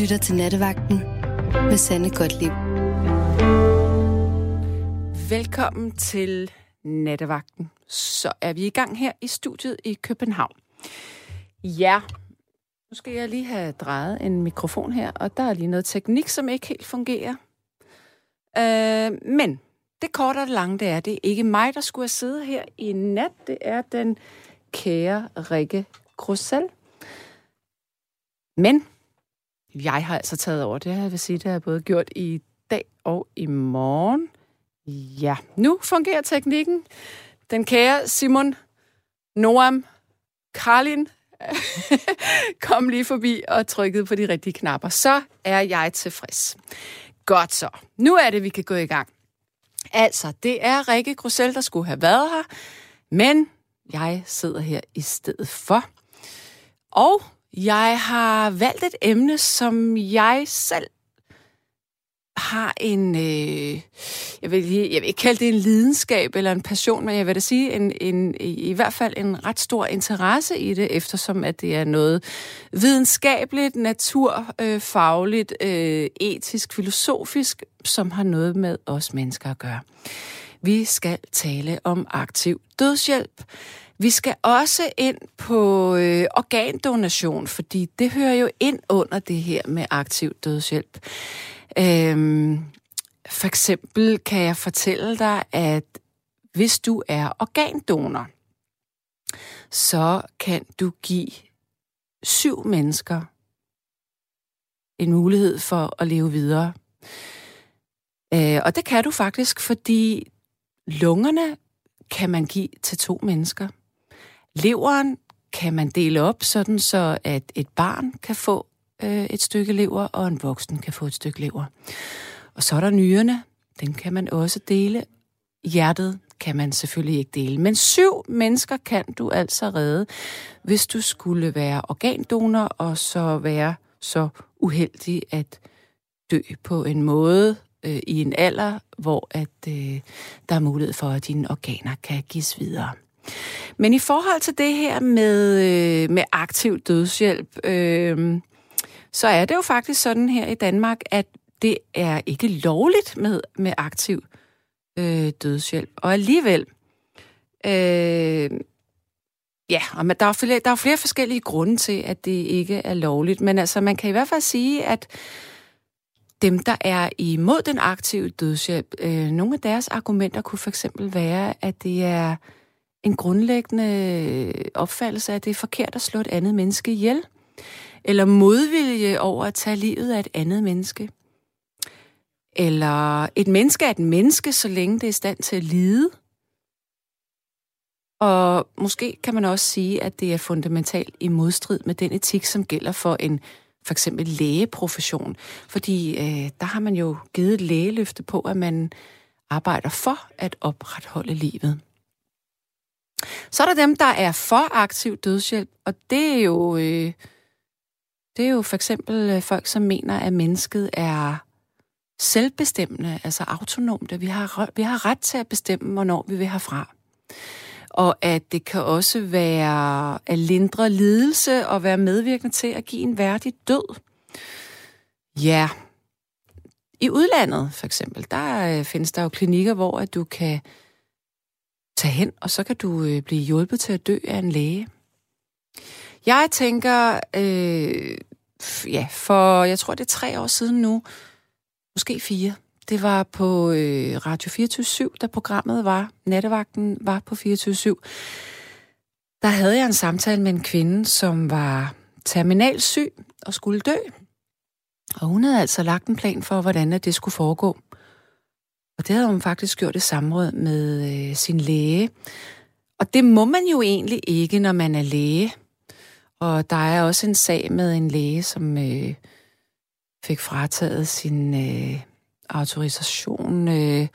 lytter til Nattevagten med Sanne Godtlib. Velkommen til Nattevagten. Så er vi i gang her i studiet i København. Ja, nu skal jeg lige have drejet en mikrofon her, og der er lige noget teknik, som ikke helt fungerer. Øh, men det korte og det lange, det er, det er ikke mig, der skulle have siddet her i nat. Det er den kære Rikke Grussel. Men jeg har altså taget over det, jeg vil sige, det har jeg både gjort i dag og i morgen. Ja, nu fungerer teknikken. Den kære Simon Noam Karlin kom lige forbi og trykkede på de rigtige knapper. Så er jeg tilfreds. Godt så. Nu er det, vi kan gå i gang. Altså, det er Rikke Grussel, der skulle have været her, men jeg sidder her i stedet for. Og jeg har valgt et emne, som jeg selv har en, øh, jeg, vil, jeg vil ikke kalde det en lidenskab eller en passion, men jeg vil da sige en, en, i hvert fald en ret stor interesse i det, eftersom at det er noget videnskabeligt, naturfagligt, øh, øh, etisk, filosofisk, som har noget med os mennesker at gøre. Vi skal tale om aktiv dødshjælp. Vi skal også ind på øh, organdonation, fordi det hører jo ind under det her med aktiv dødshjælp. Øhm, for eksempel kan jeg fortælle dig, at hvis du er organdonor, så kan du give syv mennesker en mulighed for at leve videre. Øh, og det kan du faktisk, fordi lungerne kan man give til to mennesker. Leveren kan man dele op, sådan så at et barn kan få øh, et stykke lever, og en voksen kan få et stykke lever. Og så er der nyrerne. Den kan man også dele. Hjertet kan man selvfølgelig ikke dele. Men syv mennesker kan du altså redde, hvis du skulle være organdonor og så være så uheldig at dø på en måde øh, i en alder, hvor at øh, der er mulighed for, at dine organer kan gives videre. Men i forhold til det her med, øh, med aktiv dødshjælp, øh, så er det jo faktisk sådan her i Danmark, at det er ikke lovligt med, med aktiv øh, dødshjælp. Og alligevel, øh, ja, og der er, flere, der er flere forskellige grunde til, at det ikke er lovligt. Men altså, man kan i hvert fald sige, at dem, der er imod den aktive dødshjælp, øh, nogle af deres argumenter kunne for eksempel være, at det er en grundlæggende øh, opfattelse af, at det er forkert at slå et andet menneske ihjel eller modvilje over at tage livet af et andet menneske. Eller et menneske er et menneske, så længe det er i stand til at lide. Og måske kan man også sige, at det er fundamentalt i modstrid med den etik, som gælder for en for eksempel lægeprofession. Fordi øh, der har man jo givet et lægeløfte på, at man arbejder for at opretholde livet. Så er der dem, der er for aktiv dødshjælp, og det er jo øh, det er jo for eksempel øh, folk, som mener, at mennesket er selvbestemmende, altså autonomt. Vi har, vi har ret til at bestemme, hvornår vi vil herfra. Og at det kan også være at lindre lidelse og være medvirkende til at give en værdig død. Ja, i udlandet for eksempel, der øh, findes der jo klinikker, hvor at du kan tage hen, og så kan du øh, blive hjulpet til at dø af en læge. Jeg tænker, øh, ja, for jeg tror, det er tre år siden nu, måske fire. Det var på øh, Radio 24 da programmet var, nattevagten var på 24 Der havde jeg en samtale med en kvinde, som var terminalsyg og skulle dø. Og hun havde altså lagt en plan for, hvordan det skulle foregå. Og det havde hun faktisk gjort i samråd med øh, sin læge. Og det må man jo egentlig ikke, når man er læge. Og der er også en sag med en læge, som øh, fik frataget sin øh, autorisation øh,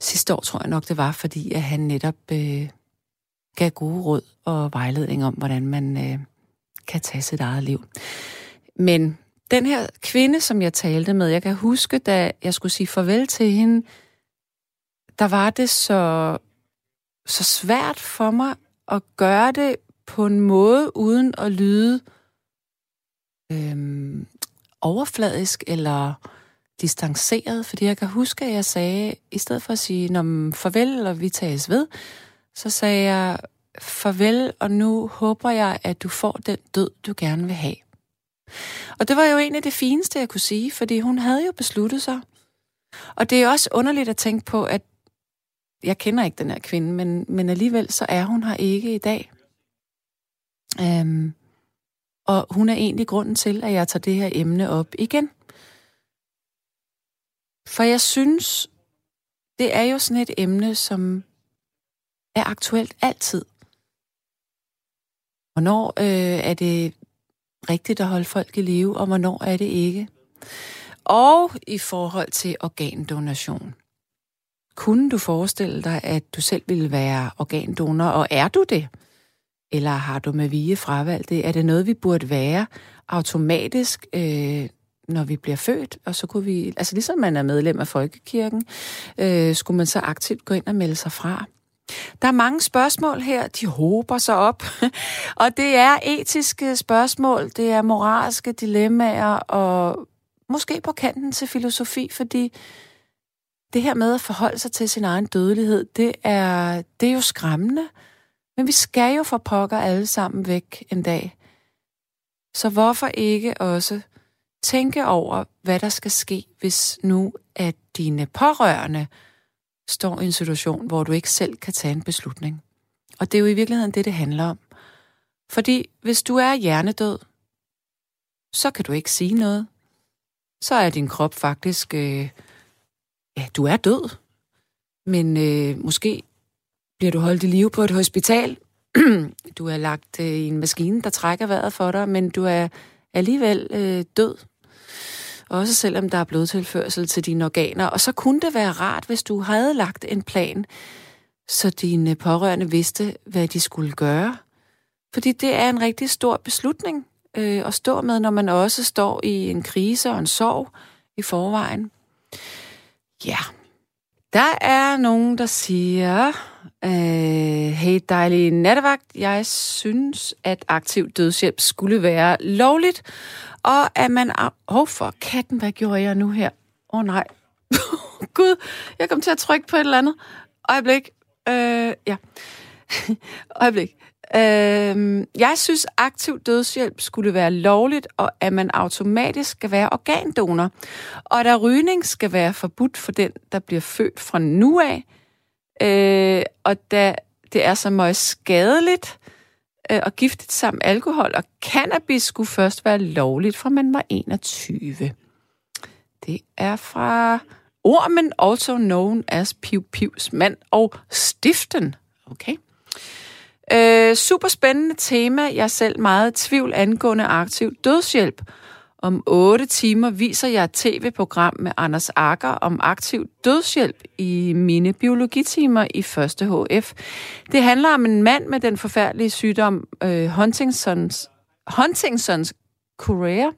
sidste år, tror jeg nok det var, fordi at han netop øh, gav gode råd og vejledning om, hvordan man øh, kan tage sit eget liv. Men den her kvinde, som jeg talte med, jeg kan huske, da jeg skulle sige farvel til hende, der var det så, så svært for mig at gøre det på en måde uden at lyde øhm, overfladisk eller distanceret, fordi jeg kan huske, at jeg sagde, i stedet for at sige, når farvel, og vi tages ved, så sagde jeg, farvel, og nu håber jeg, at du får den død, du gerne vil have. Og det var jo egentlig det fineste, jeg kunne sige, fordi hun havde jo besluttet sig. Og det er også underligt at tænke på, at jeg kender ikke den her kvinde, men, men alligevel så er hun her ikke i dag. Øhm, og hun er egentlig grunden til, at jeg tager det her emne op igen. For jeg synes, det er jo sådan et emne, som er aktuelt altid. Hvornår øh, er det rigtigt at holde folk i live, og hvornår er det ikke? Og i forhold til organdonation. Kunne du forestille dig, at du selv ville være organdonor, og er du det? Eller har du med vige fravalgt det? Er det noget, vi burde være automatisk, øh, når vi bliver født? Og så kunne vi, altså ligesom man er medlem af Folkekirken, øh, skulle man så aktivt gå ind og melde sig fra? Der er mange spørgsmål her, de håber sig op. og det er etiske spørgsmål, det er moralske dilemmaer, og måske på kanten til filosofi, fordi det her med at forholde sig til sin egen dødelighed, det er, det er jo skræmmende. Men vi skal jo for pokker alle sammen væk en dag. Så hvorfor ikke også tænke over, hvad der skal ske, hvis nu at dine pårørende står i en situation, hvor du ikke selv kan tage en beslutning. Og det er jo i virkeligheden det, det handler om. Fordi hvis du er hjernedød, så kan du ikke sige noget. Så er din krop faktisk, øh, ja, du er død. Men øh, måske bliver du holdt i live på et hospital. du er lagt øh, i en maskine, der trækker vejret for dig, men du er alligevel øh, død også selvom der er blodtilførsel til dine organer. Og så kunne det være rart, hvis du havde lagt en plan, så dine pårørende vidste, hvad de skulle gøre. Fordi det er en rigtig stor beslutning øh, at stå med, når man også står i en krise og en sorg i forvejen. Ja, der er nogen, der siger, øh, hey dejlig nattevagt, jeg synes, at aktiv dødshjælp skulle være lovligt, og at man... Åh, oh, for katten, hvad gjorde jeg nu her? Åh, oh, nej. Gud, jeg kom til at trykke på et eller andet. Øjeblik. Øh, ja. Øjeblik. Øh, jeg synes, aktiv dødshjælp skulle være lovligt, og at man automatisk skal være organdonor. Og at rygning skal være forbudt for den, der bliver født fra nu af. Øh, og da det er så meget skadeligt, øh, og giftigt sammen alkohol og cannabis skulle først være lovligt, fra man var 21. Det er fra ormen, also known as Piu Pius mand og stiften. Okay. Øh, super spændende tema. Jeg er selv meget tvivl angående aktiv dødshjælp. Om otte timer viser jeg et tv-program med Anders Akker om aktiv dødshjælp i mine biologitimer i første HF. Det handler om en mand med den forfærdelige sygdom øh, Huntingtons, Huntingtons chorea.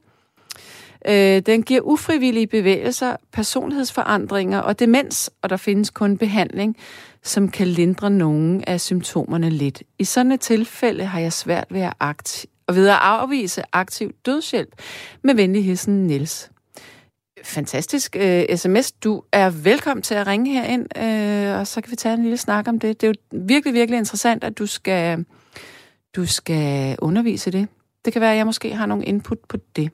Øh, den giver ufrivillige bevægelser, personlighedsforandringer og demens, og der findes kun behandling, som kan lindre nogle af symptomerne lidt. I sådan et tilfælde har jeg svært ved at akti- og videre afvise aktiv dødshjælp. Med venlig hilsen, Niels. Fantastisk øh, sms. Du er velkommen til at ringe herind, øh, og så kan vi tage en lille snak om det. Det er jo virkelig, virkelig interessant, at du skal, du skal undervise det. Det kan være, at jeg måske har nogle input på det.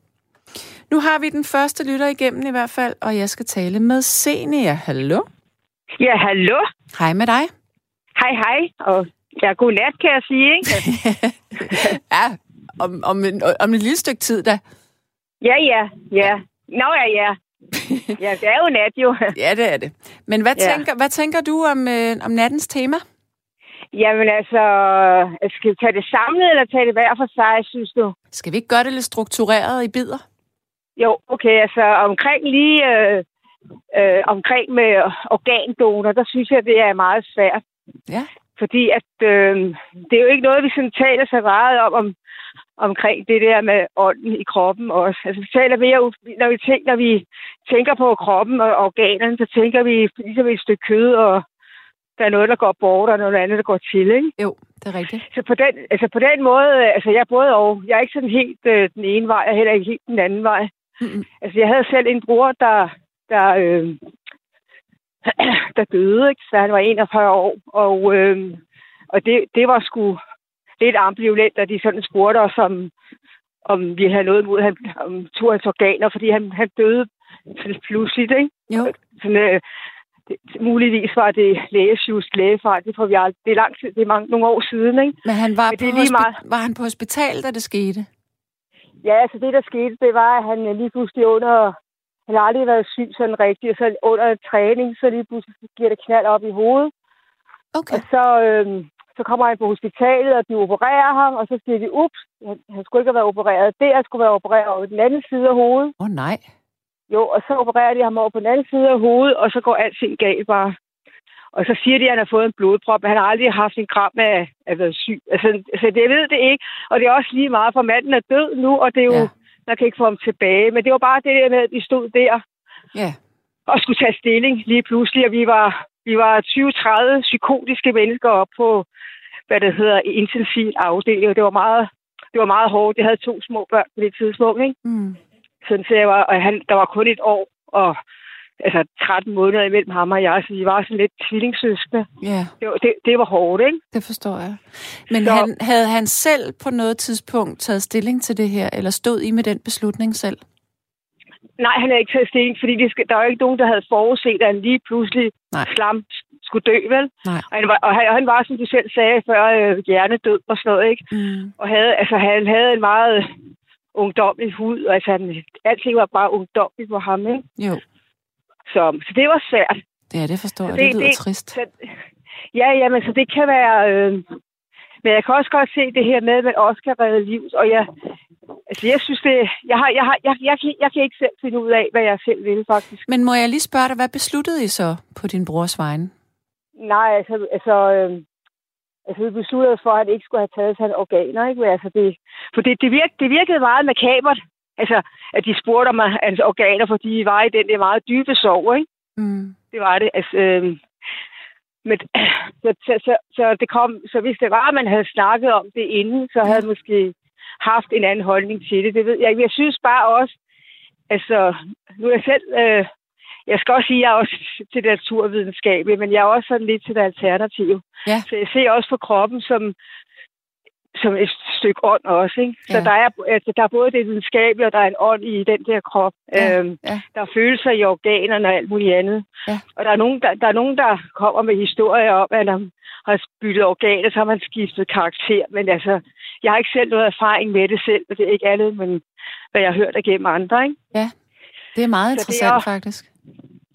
Nu har vi den første lytter igennem i hvert fald, og jeg skal tale med Senia. Hallo? Ja, hallo. Hej med dig. Hej, hej. Og ja, god nat, kan jeg sige, ikke? ja, om, om, en, om et lille stykke tid da. Ja, ja, ja. Nå ja, ja. Ja, det er jo nat jo. ja, det er det. Men hvad, ja. tænker, hvad tænker du om, øh, om nattens tema? Jamen altså, skal vi tage det samlet, eller tage det hver for sig, synes du? Skal vi ikke gøre det lidt struktureret i bidder? Jo, okay, altså omkring lige øh, øh, omkring med organdonor, der synes jeg, det er meget svært. Ja. Fordi at øh, det er jo ikke noget, vi sådan taler så meget om, om omkring det der med ånden i kroppen også. Altså, vi taler mere, når vi, tænker, når vi tænker på kroppen og organerne, så tænker vi ligesom et stykke kød, og der er noget, der går bort, og noget andet, der går til, ikke? Jo, det er rigtigt. Så på den, altså på den måde, altså jeg er både og. Jeg er ikke sådan helt øh, den ene vej, og heller ikke helt den anden vej. Mm-mm. Altså, jeg havde selv en bror, der, der, øh, der døde, ikke? så han var 41 år. Og, øh, og det, det var sgu lidt ambivalent, at de sådan spurgte os, om, om vi havde noget imod, han, om tog hans organer, fordi han, han døde pludseligt, ikke? Jo. Sådan, øh, det, muligvis var det lægesjust lægefejl, det får vi aldrig. Det er lang tid, det er mange, nogle år siden, ikke? Men han var, Men på hospi- meget. var han på hospital, da det skete? Ja, altså det, der skete, det var, at han øh, lige pludselig under... Han har aldrig været syg sådan rigtigt, og så under træning, så lige pludselig giver det knald op i hovedet. Okay. Og så, øh, så kommer han på hospitalet, og de opererer ham, og så siger de, ups, han, han skulle ikke have været opereret der, han skulle være opereret over den anden side af hovedet. Åh oh, nej. Jo, og så opererer de ham over på den anden side af hovedet, og så går alting galt bare. Og så siger de, at han har fået en blodprop, men han har aldrig haft en gram af at være syg. Altså, altså, det ved det ikke. Og det er også lige meget, for manden er død nu, og det er jo, ja. man kan ikke få ham tilbage. Men det var bare det der med, at de stod der Ja. og skulle tage stilling lige pludselig, og vi var, vi var 20-30 psykotiske mennesker op på, hvad det hedder, intensiv afdeling, og det var meget, det var meget hårdt. Jeg havde to små børn på det tidspunkt, ikke? Mm. Sådan, så jeg var, og han, der var kun et år, og altså 13 måneder imellem ham og jeg, så vi var sådan lidt tvillingssøskende. Ja, Det, var- det, det var hårdt, ikke? det forstår jeg. Men Så- han, havde han selv på noget tidspunkt taget stilling til det her, eller stod I med den beslutning selv? Nej, han havde ikke taget stilling, fordi det skal, der var ikke nogen, der havde forudset, at han lige pludselig Nej. slam skulle dø, vel? Nej. Og han var, og han, og han var, som du selv sagde før, øh, hjernedød og sådan noget, ikke? Mm. Og havde, altså, han havde en meget ungdommelig hud, og altså, han, alting var bare ungdommeligt på ham, ikke? Jo, Så, så det var svært. er det forstår jeg. Det- Det lyder det- trist. Så, ja, jamen, så det kan være... Øh, men jeg kan også godt se det her med, at man også kan redde liv. Og jeg, altså, jeg synes det... Jeg, har, jeg, har, jeg, jeg, kan, jeg kan ikke selv finde ud af, hvad jeg selv vil, faktisk. Men må jeg lige spørge dig, hvad besluttede I så på din brors vegne? Nej, altså... altså øh, Altså, vi besluttede for, at han ikke skulle have taget hans organer, ikke? Altså, det, for det, det, virk, det virkede meget makabert, altså, at de spurgte om hans organer, fordi de var i den der meget dybe sorg, ikke? Mm. Det var det. Altså, øh, men, så, så, så, så, det kom, så hvis det var, at man havde snakket om det inden, så havde jeg måske haft en anden holdning til det. Det ved jeg. Jeg synes bare også, altså, nu er jeg selv, øh, jeg skal også sige, at jeg er også til det naturvidenskabelige, men jeg er også sådan lidt til det alternative. Ja. Så jeg ser også på kroppen som, som et stykke ånd også. Ikke? Så Ja. der, er, altså, der er både det videnskabelige, og der er en ånd i den der krop. Ja, Øhm, ja. Der er følelser i organerne og alt muligt andet. Ja. Og der er, nogen, der, der er nogen, der kommer med historier om, at man har byttet organer, så har man skiftet karakter. Men altså, jeg har ikke selv noget erfaring med det selv, og det er ikke andet, men hvad jeg har hørt gennem andre. Ikke? Det er meget Så det interessant, er- faktisk.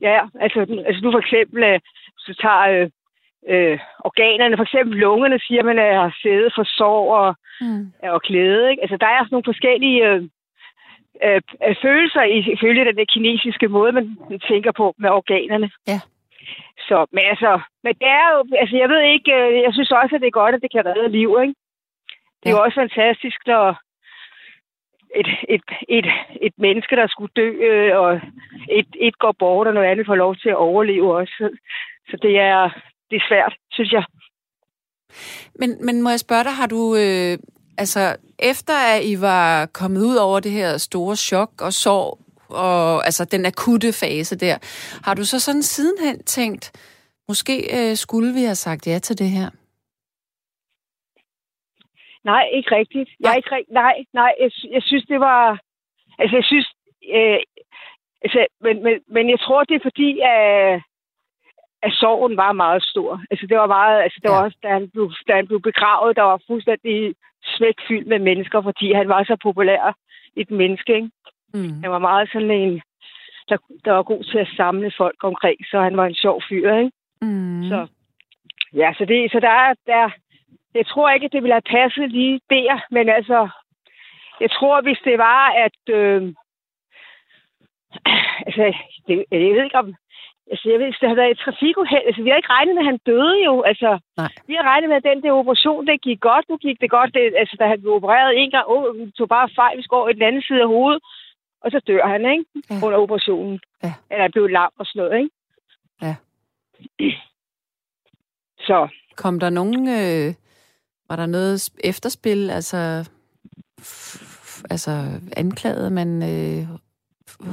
Ja, altså, altså nu for eksempel, øh, du tager øh, øh, organerne, for eksempel lungerne, siger man, at har sæde for sorg og, Mm. og glæde. Ikke? Altså, der er sådan nogle forskellige øh, øh, øh, følelser i, ifølge den der kinesiske måde, man tænker på med organerne. Ja. Så, men altså, men det er jo, altså, jeg ved ikke, øh, jeg synes også, at det er godt, at det kan redde liv, ikke? Det er Ja. jo også fantastisk, når et, et, et, et menneske, der skulle dø, øh, og et, et går bort, og noget andet får lov til at overleve også. Så, så det er, det er svært, synes jeg. Men, men må jeg spørge dig, har du... Øh, altså, efter at I var kommet ud over det her store chok og sorg, og altså den akutte fase der, har du så sådan sidenhen tænkt, måske øh, skulle vi have sagt ja til det her? Nej, ikke rigtigt. Jeg ikke rigt- nej, nej, jeg, jeg synes, det var... Altså, jeg synes... Øh, altså, men, men, men jeg tror, det er fordi, at, at sorgen var meget stor. Altså, det var meget... Altså, det Ja. var også, da han, blev, da han blev begravet, der var fuldstændig smækfyldt med mennesker, fordi han var så populær et menneske, ikke? Mm. Han var meget sådan en, der, der var god til at samle folk omkring, så han var en sjov fyr, ikke? Mm. Så, ja, så, det, så der er, der, jeg tror ikke, at det ville have passet lige der, men altså, jeg tror, hvis det var, at, øh, altså, det, jeg ved ikke om, altså, jeg ved, hvis det havde været et trafikuheld, altså, vi har ikke regnet med, at han døde jo, altså, Nej. vi har regnet med, at den der operation, det gik godt, nu gik det godt, det, altså, da han blev opereret en gang, oh, vi tog bare fejl, vi skår i den anden side af hovedet, og så dør han, ikke, Ja. under operationen. Ja. Eller han blev lam og sådan noget, ikke? Ja. Så, Kom der nogen... Øh, var der noget sp- efterspil? Altså, altså anklagede man øh,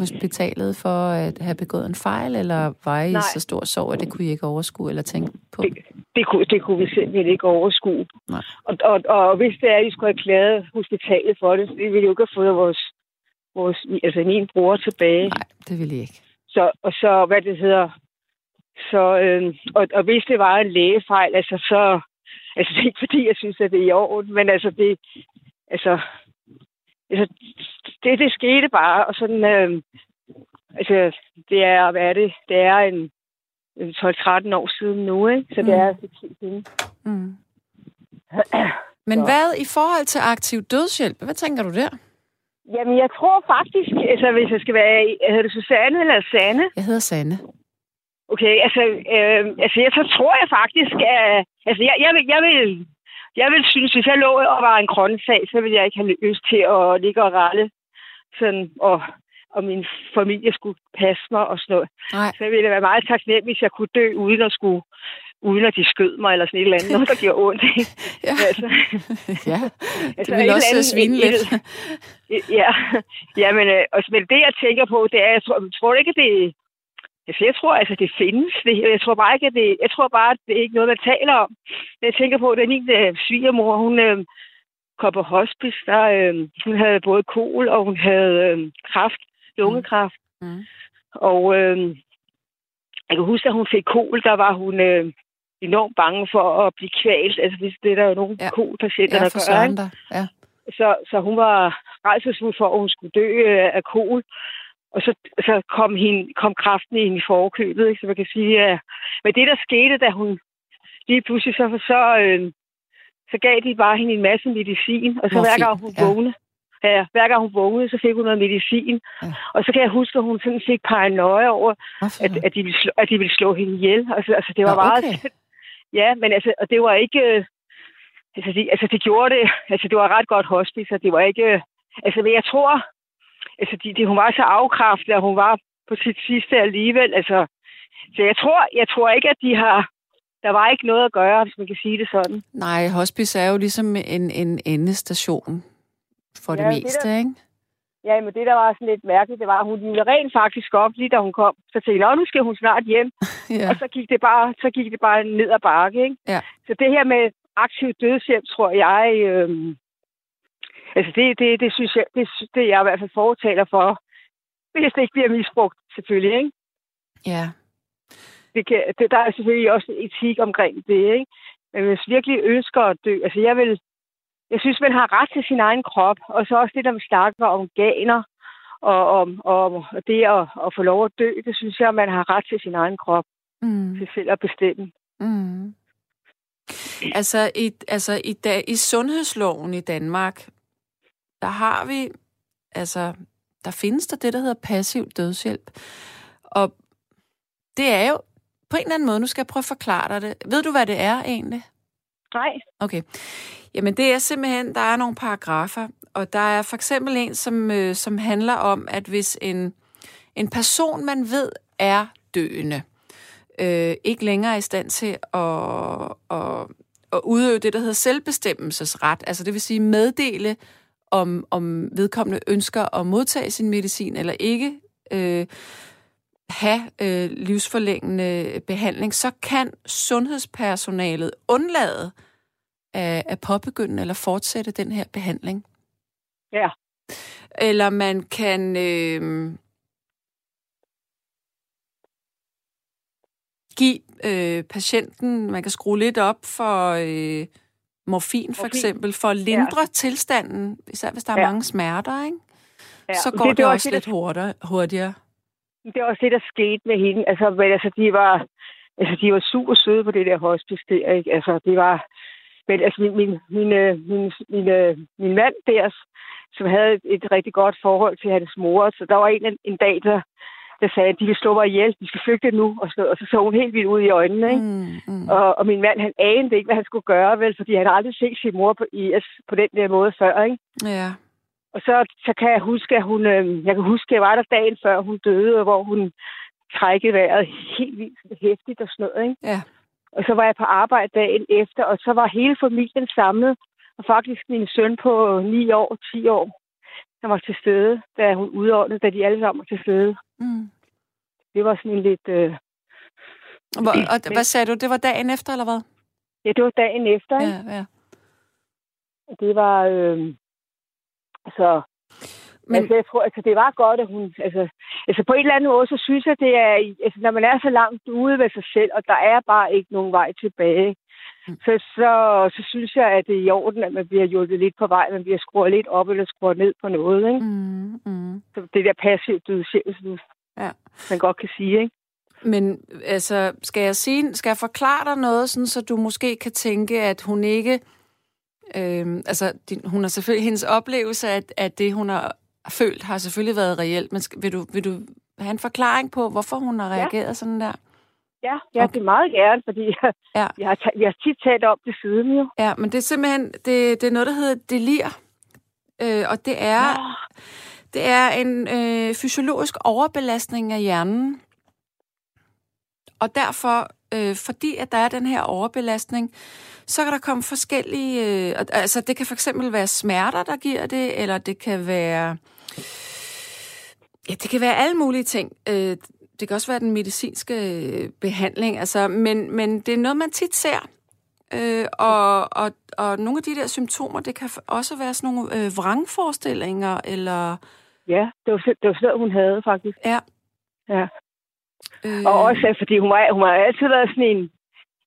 hospitalet for at have begået en fejl, eller var I Nej. så stor sorg, at det kunne I ikke overskue eller tænke på? Det, det, kunne, det kunne vi simpelthen ikke overskue. Nej. Og, og, og hvis det er, at vi skulle have klaget hospitalet for det, så ville vi jo ikke have fået vores, vores altså min bror tilbage. Nej, det ville I ikke. Så, og så, hvad det hedder, så, øh, og, og hvis det var en lægefejl, altså så, altså det er ikke fordi, jeg synes, at det er i orden, men altså det, altså, altså det, det skete bare, og sådan, øh, altså det er, hvad er det, det er en, en 12-13 år siden nu, ikke? Så det Mm. er altså tid siden. Mm. Men Så. hvad i forhold til aktiv dødshjælp? Hvad tænker du der? Jamen, jeg tror faktisk, altså hvis jeg skal være, hedder det Susanne eller Sanne? Jeg hedder Sanne. Okay, altså, øh, altså jeg, så tror jeg faktisk, at altså, jeg, jeg, vil, jeg, vil, jeg vil synes, hvis jeg lå og var en grøntsag, så ville jeg ikke have lyst til at ligge og ralle, sådan, og, og min familie skulle passe mig og sådan noget. Nej. Så ville det være meget taknemmelig, hvis jeg kunne dø, uden at skulle uden at de skød mig, eller sådan et eller andet, noget, der gjorde ondt. Ja, altså, ja. det altså, vil et også andet- svine et- lidt. Ja, ja men, øh, og, men det, jeg tænker på, det er, jeg tror, jeg tror ikke, at det... Altså, jeg tror, altså, det findes. Jeg tror bare ikke, at det... Jeg tror bare, at det er ikke noget, man taler om. Jeg tænker på, at min øh, svigermor, hun øh, kom på hospice, der, øh, hun havde både kol, og hun havde øh, kræft, lungekræft. Mm. Og øh, jeg kan huske, at hun fik kol, der var hun øh, enormt bange for at blive kvalt. Altså, hvis det er der jo nogle Ja. kolpatienter, Ja, der gør. ikke? Ja. Så, så hun var rejselsfuld for, at hun skulle dø øh, af kol. Og så, så kom, hende, kom kraften ind i forkøbet, ikke? så man kan sige, at men det, der skete, da hun lige pludselig, så, så, øh, så gav de bare hende en masse medicin, og så hver Morfin, gang hun ja. vågnede, ja, hver gang hun vågnede, så fik hun noget medicin. Ja. Og så kan jeg huske, at hun sådan fik paranoia over, Hvorfor? at, at, de ville slå, at de ville slå hende ihjel. Altså, altså det var Nå, meget... okay. Ja, men altså, og det var ikke... øh, Altså, de, altså, det gjorde det... Altså, det var ret godt hospice, og det var ikke... øh, Altså, men jeg tror... Altså, de, de, hun var så afkræftet, og hun var på sit sidste alligevel. Altså, så jeg tror, jeg tror ikke, at de har... Der var ikke noget at gøre, hvis man kan sige det sådan. Nej, hospice er jo ligesom en, en endestation for det Ja, det meste, der- ikke? Ja, men det, der var sådan lidt mærkeligt, det var, at hun ville rent faktisk op, lige da hun kom. Så tænkte jeg, "Nå, nu skal hun snart hjem. Ja. Og så gik det bare, så gik det bare ned ad bakke, ikke? Ja. Så det her med aktiv dødshjælp, tror jeg, øh, altså det, det, det synes jeg, det, det er jeg i hvert fald fortaler for, hvis det ikke bliver misbrugt, selvfølgelig, ikke? ja. Det kan, det, der er selvfølgelig også etik omkring det, ikke? Men hvis virkelig ønsker at dø, altså jeg vil, jeg synes, man har ret til sin egen krop, og så også det, der vi snakker om organer, og om og, og det at, at få lov at dø, det synes jeg, man har ret til sin egen krop, Mm. til selv at bestemme. Mm. Altså, i, altså i, da, i sundhedsloven i Danmark, der har vi, altså, der findes der det, der hedder passiv dødshjælp. Og det er jo på en eller anden måde, nu skal jeg prøve at forklare dig det. Ved du, hvad det er egentlig? Nej, Okay. Jamen, det er simpelthen, der er nogle paragrafer, og der er for eksempel en, som, øh, som handler om, at hvis en, en person, man ved er døende, øh, ikke længere er i stand til at, at, at udøve det, der hedder selvbestemmelsesret, altså det vil sige meddele, om, om vedkommende ønsker at modtage sin medicin eller ikke, øh, have øh, livsforlængende behandling, så kan sundhedspersonalet undlade at, at påbegynde eller fortsætte den her behandling. ja. Eller man kan øh, give øh, patienten, man kan skrue lidt op for øh, morfin for Morfin. eksempel, for at lindre ja. tilstanden, især hvis der er Ja. mange smerter, ikke? ja. så går det, det var også det, lidt hurtigere. hurtigere. Det var også det, der skete med hende. Altså, men, altså, de var, altså, de var super søde på det der hospice der, ikke? Altså, det var... Men altså, min, min, min, øh, min, min, øh, min mand der, som havde et, et rigtig godt forhold til hans mor, så der var en, en dag, der, der sagde, at de vil slå mig ihjel, de skal flygte nu, og så, og så så hun helt vildt ud i øjnene, ikke? Mm, mm. Og, og min mand, han anede ikke, hvad han skulle gøre, vel, fordi han har aldrig set sin mor på IS på den der måde før, ikke? Ja. Og så, så kan jeg huske, at hun, øh, jeg kan huske, at jeg var der dagen før hun døde, hvor hun trækkede vejret helt vildt hæftigt og sådan noget, ikke? Ja. Og så var jeg på arbejde dagen efter, og så var hele familien samlet. Og faktisk min søn på 9 år, 10 år, der var til stede, da hun udordnede, da de alle sammen var til stede. Mm. Det var sådan en lidt... Øh, Hvor, og hvad sagde du? Det var dagen efter, eller hvad? ja, det var dagen efter, ikke? Ja, ja. Det var... Øh, altså, Men- Men, altså, jeg tror, altså, det var godt, at hun... Altså, altså, på en eller anden måde, så synes jeg, det er... Altså, når man er så langt ude ved sig selv, og der er bare ikke nogen vej tilbage. Så, så, så synes jeg, at det er i orden, at man bliver hjulpet lidt på vej, man bliver skruet lidt op eller skruet ned på noget, ikke? Mm, mm. Så det der passivt dødshjælp, Ja. man godt kan sige, ikke? Men altså, skal jeg sige, skal jeg forklare dig noget, sådan, så du måske kan tænke, at hun ikke... Øh, altså, din, hun har selvfølgelig hendes oplevelse af, at det, hun har følt, har selvfølgelig været reelt. Men skal, vil, du, vil du have en forklaring på, hvorfor hun har Ja. reageret sådan der? Ja, ja okay. det er meget gerne, fordi jeg, Ja. jeg, har, jeg har tit talt om det siden, jo. Ja, men det er simpelthen det, det er noget, der hedder delir. Øh, og det er, det er en øh, fysiologisk overbelastning af hjernen. Og derfor, øh, fordi at der er den her overbelastning, så kan der komme forskellige... Øh, altså, det kan for eksempel være smerter, der giver det, eller det kan være... Ja, det kan være alle mulige ting. Øh, det kan også være den medicinske øh, behandling, altså, men, men det er noget, man tit ser. Øh, og, og, og nogle af de der symptomer, det kan også være sådan nogle øh, vrangforestillinger, eller... Ja, det var, det var sådan noget, hun havde, faktisk. Ja. Ja. Øh, Og også, fordi hun, var, hun har altid været sådan en,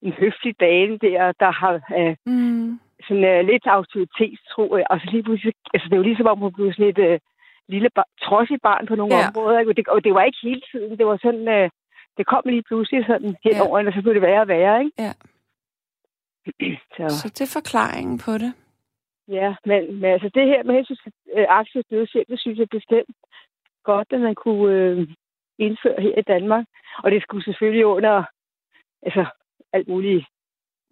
en høflig dame der, der har øh, Mm, sådan øh, lidt autoritetstro. øh, Og så lige pludselig, altså det var ligesom om, hun blev sådan et øh, lille bar, trodsigt barn på nogle Ja. områder. Ikke? Og, det, og det var ikke hele tiden. Det var sådan, øh, det kom lige pludselig sådan hen Ja. over og så blev det værre og værre, ikke? Ja. Så, så det er forklaringen på det. ja, men, men altså det her med hensyn til øh, aktiv dødshjælp, det synes jeg bestemt godt, at man kunne øh, indføre her i Danmark. Og det skulle selvfølgelig under altså, alt muligt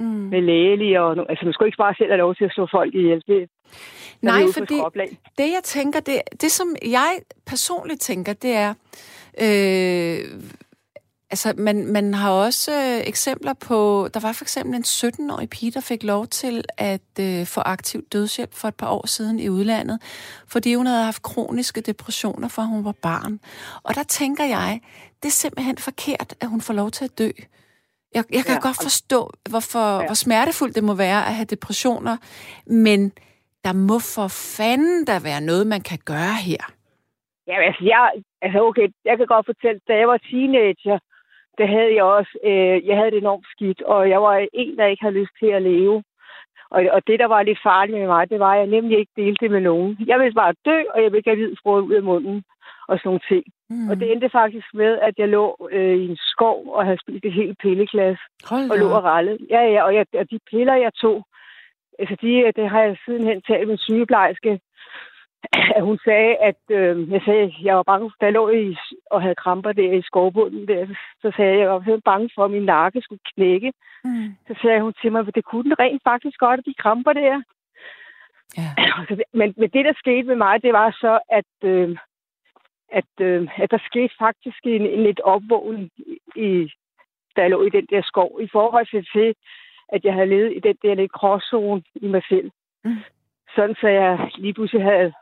Mm. med lægelige og altså man skulle ikke bare selv have lov til at slå folk ihjel. Det, Nej, fordi det jeg tænker, det, det som jeg personligt tænker, det er, øh, altså man, man har også øh, eksempler på, der var for eksempel en 17-årig pige, der fik lov til at øh, få aktiv dødshjælp for et par år siden i udlandet, fordi hun havde haft kroniske depressioner, fra hun var barn. Og der tænker jeg, det er simpelthen forkert, at hun får lov til at dø. Jeg, jeg kan ja. Godt forstå, hvorfor, ja. Hvor smertefuldt det må være at have depressioner, men der må for fanden der være noget, man kan gøre her. Ja, altså, jeg, altså okay, jeg kan godt fortælle, da jeg var teenager, der havde jeg også, øh, jeg havde det enormt skidt, og jeg var en, der ikke havde lyst til at leve. Og, og det, der var lidt farligt med mig, det var, at jeg nemlig ikke delte det med nogen. Jeg ville bare dø, og jeg ville ikke have ud af munden og sådan nogle ting. Mm. Og det endte faktisk med, at jeg lå øh, i en skov og havde spist et helt pilleglas. Og lå og rallede. Ja, ja, og, jeg, og de piller, jeg tog, altså de, det har jeg sidenhen talt med en sygeplejerske, at hun sagde, at øh, jeg sagde, jeg var bange, da jeg lå i, og havde kramper der i skovbunden der, så sagde jeg, jeg var simpelthen bange for, at min nakke skulle knække. Mm. Så sagde hun til mig, at det kunne den rent faktisk godt, at de kramper der. Ja. Men, men det, der skete med mig, det var så, at, øh, at, øh, at der skete faktisk en, en lidt opvågning, i, jeg lå i den der skov, i forhold til, til at jeg havde levet i den der lidt gråzone i mig selv. Mm. Sådan så jeg lige pludselig havde,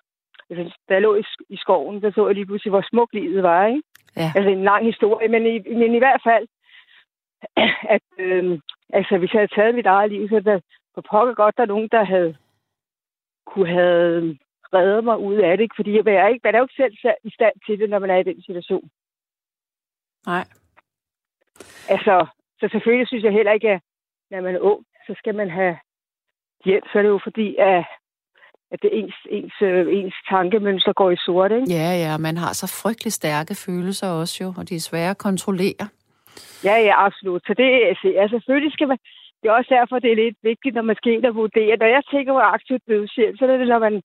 altså, da jeg lå i, i skoven, der så jeg lige pludselig, hvor smukt livet var, ikke? Ja. Altså en lang historie, men i, men i hvert fald, at øh, altså, hvis jeg havde taget mit eget liv, så er der på pokker godt, der er nogen, der havde kunne have reddet mig ud af det, ikke? fordi jeg er, ikke, man er jo ikke selv i stand til det, når man er i den situation. Nej. Altså, så selvfølgelig synes jeg heller ikke, at når man er ung, så skal man have hjælp. Så er det jo fordi, at, at det ens, ens, øh, ens tankemønster går i sort, ikke? Ja, ja, man har så frygtelig stærke følelser også jo, og de er svære at kontrollere. Ja, ja, absolut. Så det altså, ja, selvfølgelig skal man... Det er også derfor, det er lidt vigtigt, når man skal ind og vurdere. Når jeg tænker på aktivt dødshjælp, så er det, når man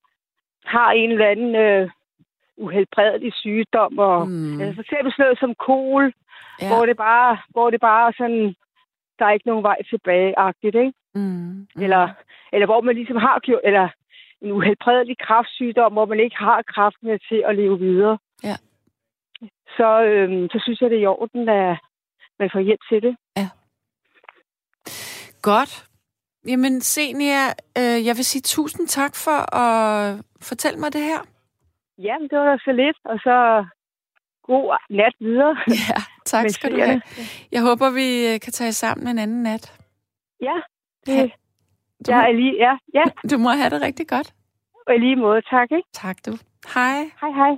har en eller anden øh, uhelbredelig sygdom. Og, Mm. altså, for eksempel sådan noget som kol, Ja. ja. hvor, det bare, hvor det bare sådan, der er ikke nogen vej tilbage-agtigt, ikke? Mm. Mm. Eller, eller hvor man ligesom har gjort, eller en uhelbredelig kraftsygdom, hvor man ikke har kraften til at leve videre. Ja. Så, øhm, så synes jeg, det er i orden, at man får hjælp til det. Godt. Jamen, Senia, øh, jeg vil sige tusind tak for at fortælle mig det her. Jamen, det var da så lidt, og så god nat videre. Ja, tak skal du have. Jeg håber, vi øh, kan tage sammen en anden nat. Ja, Ha- det, Du, jeg er lige, ja, ja, du må have det rigtig godt. og i lige måde, tak, ikke? Tak du. Hej. Hej, hej.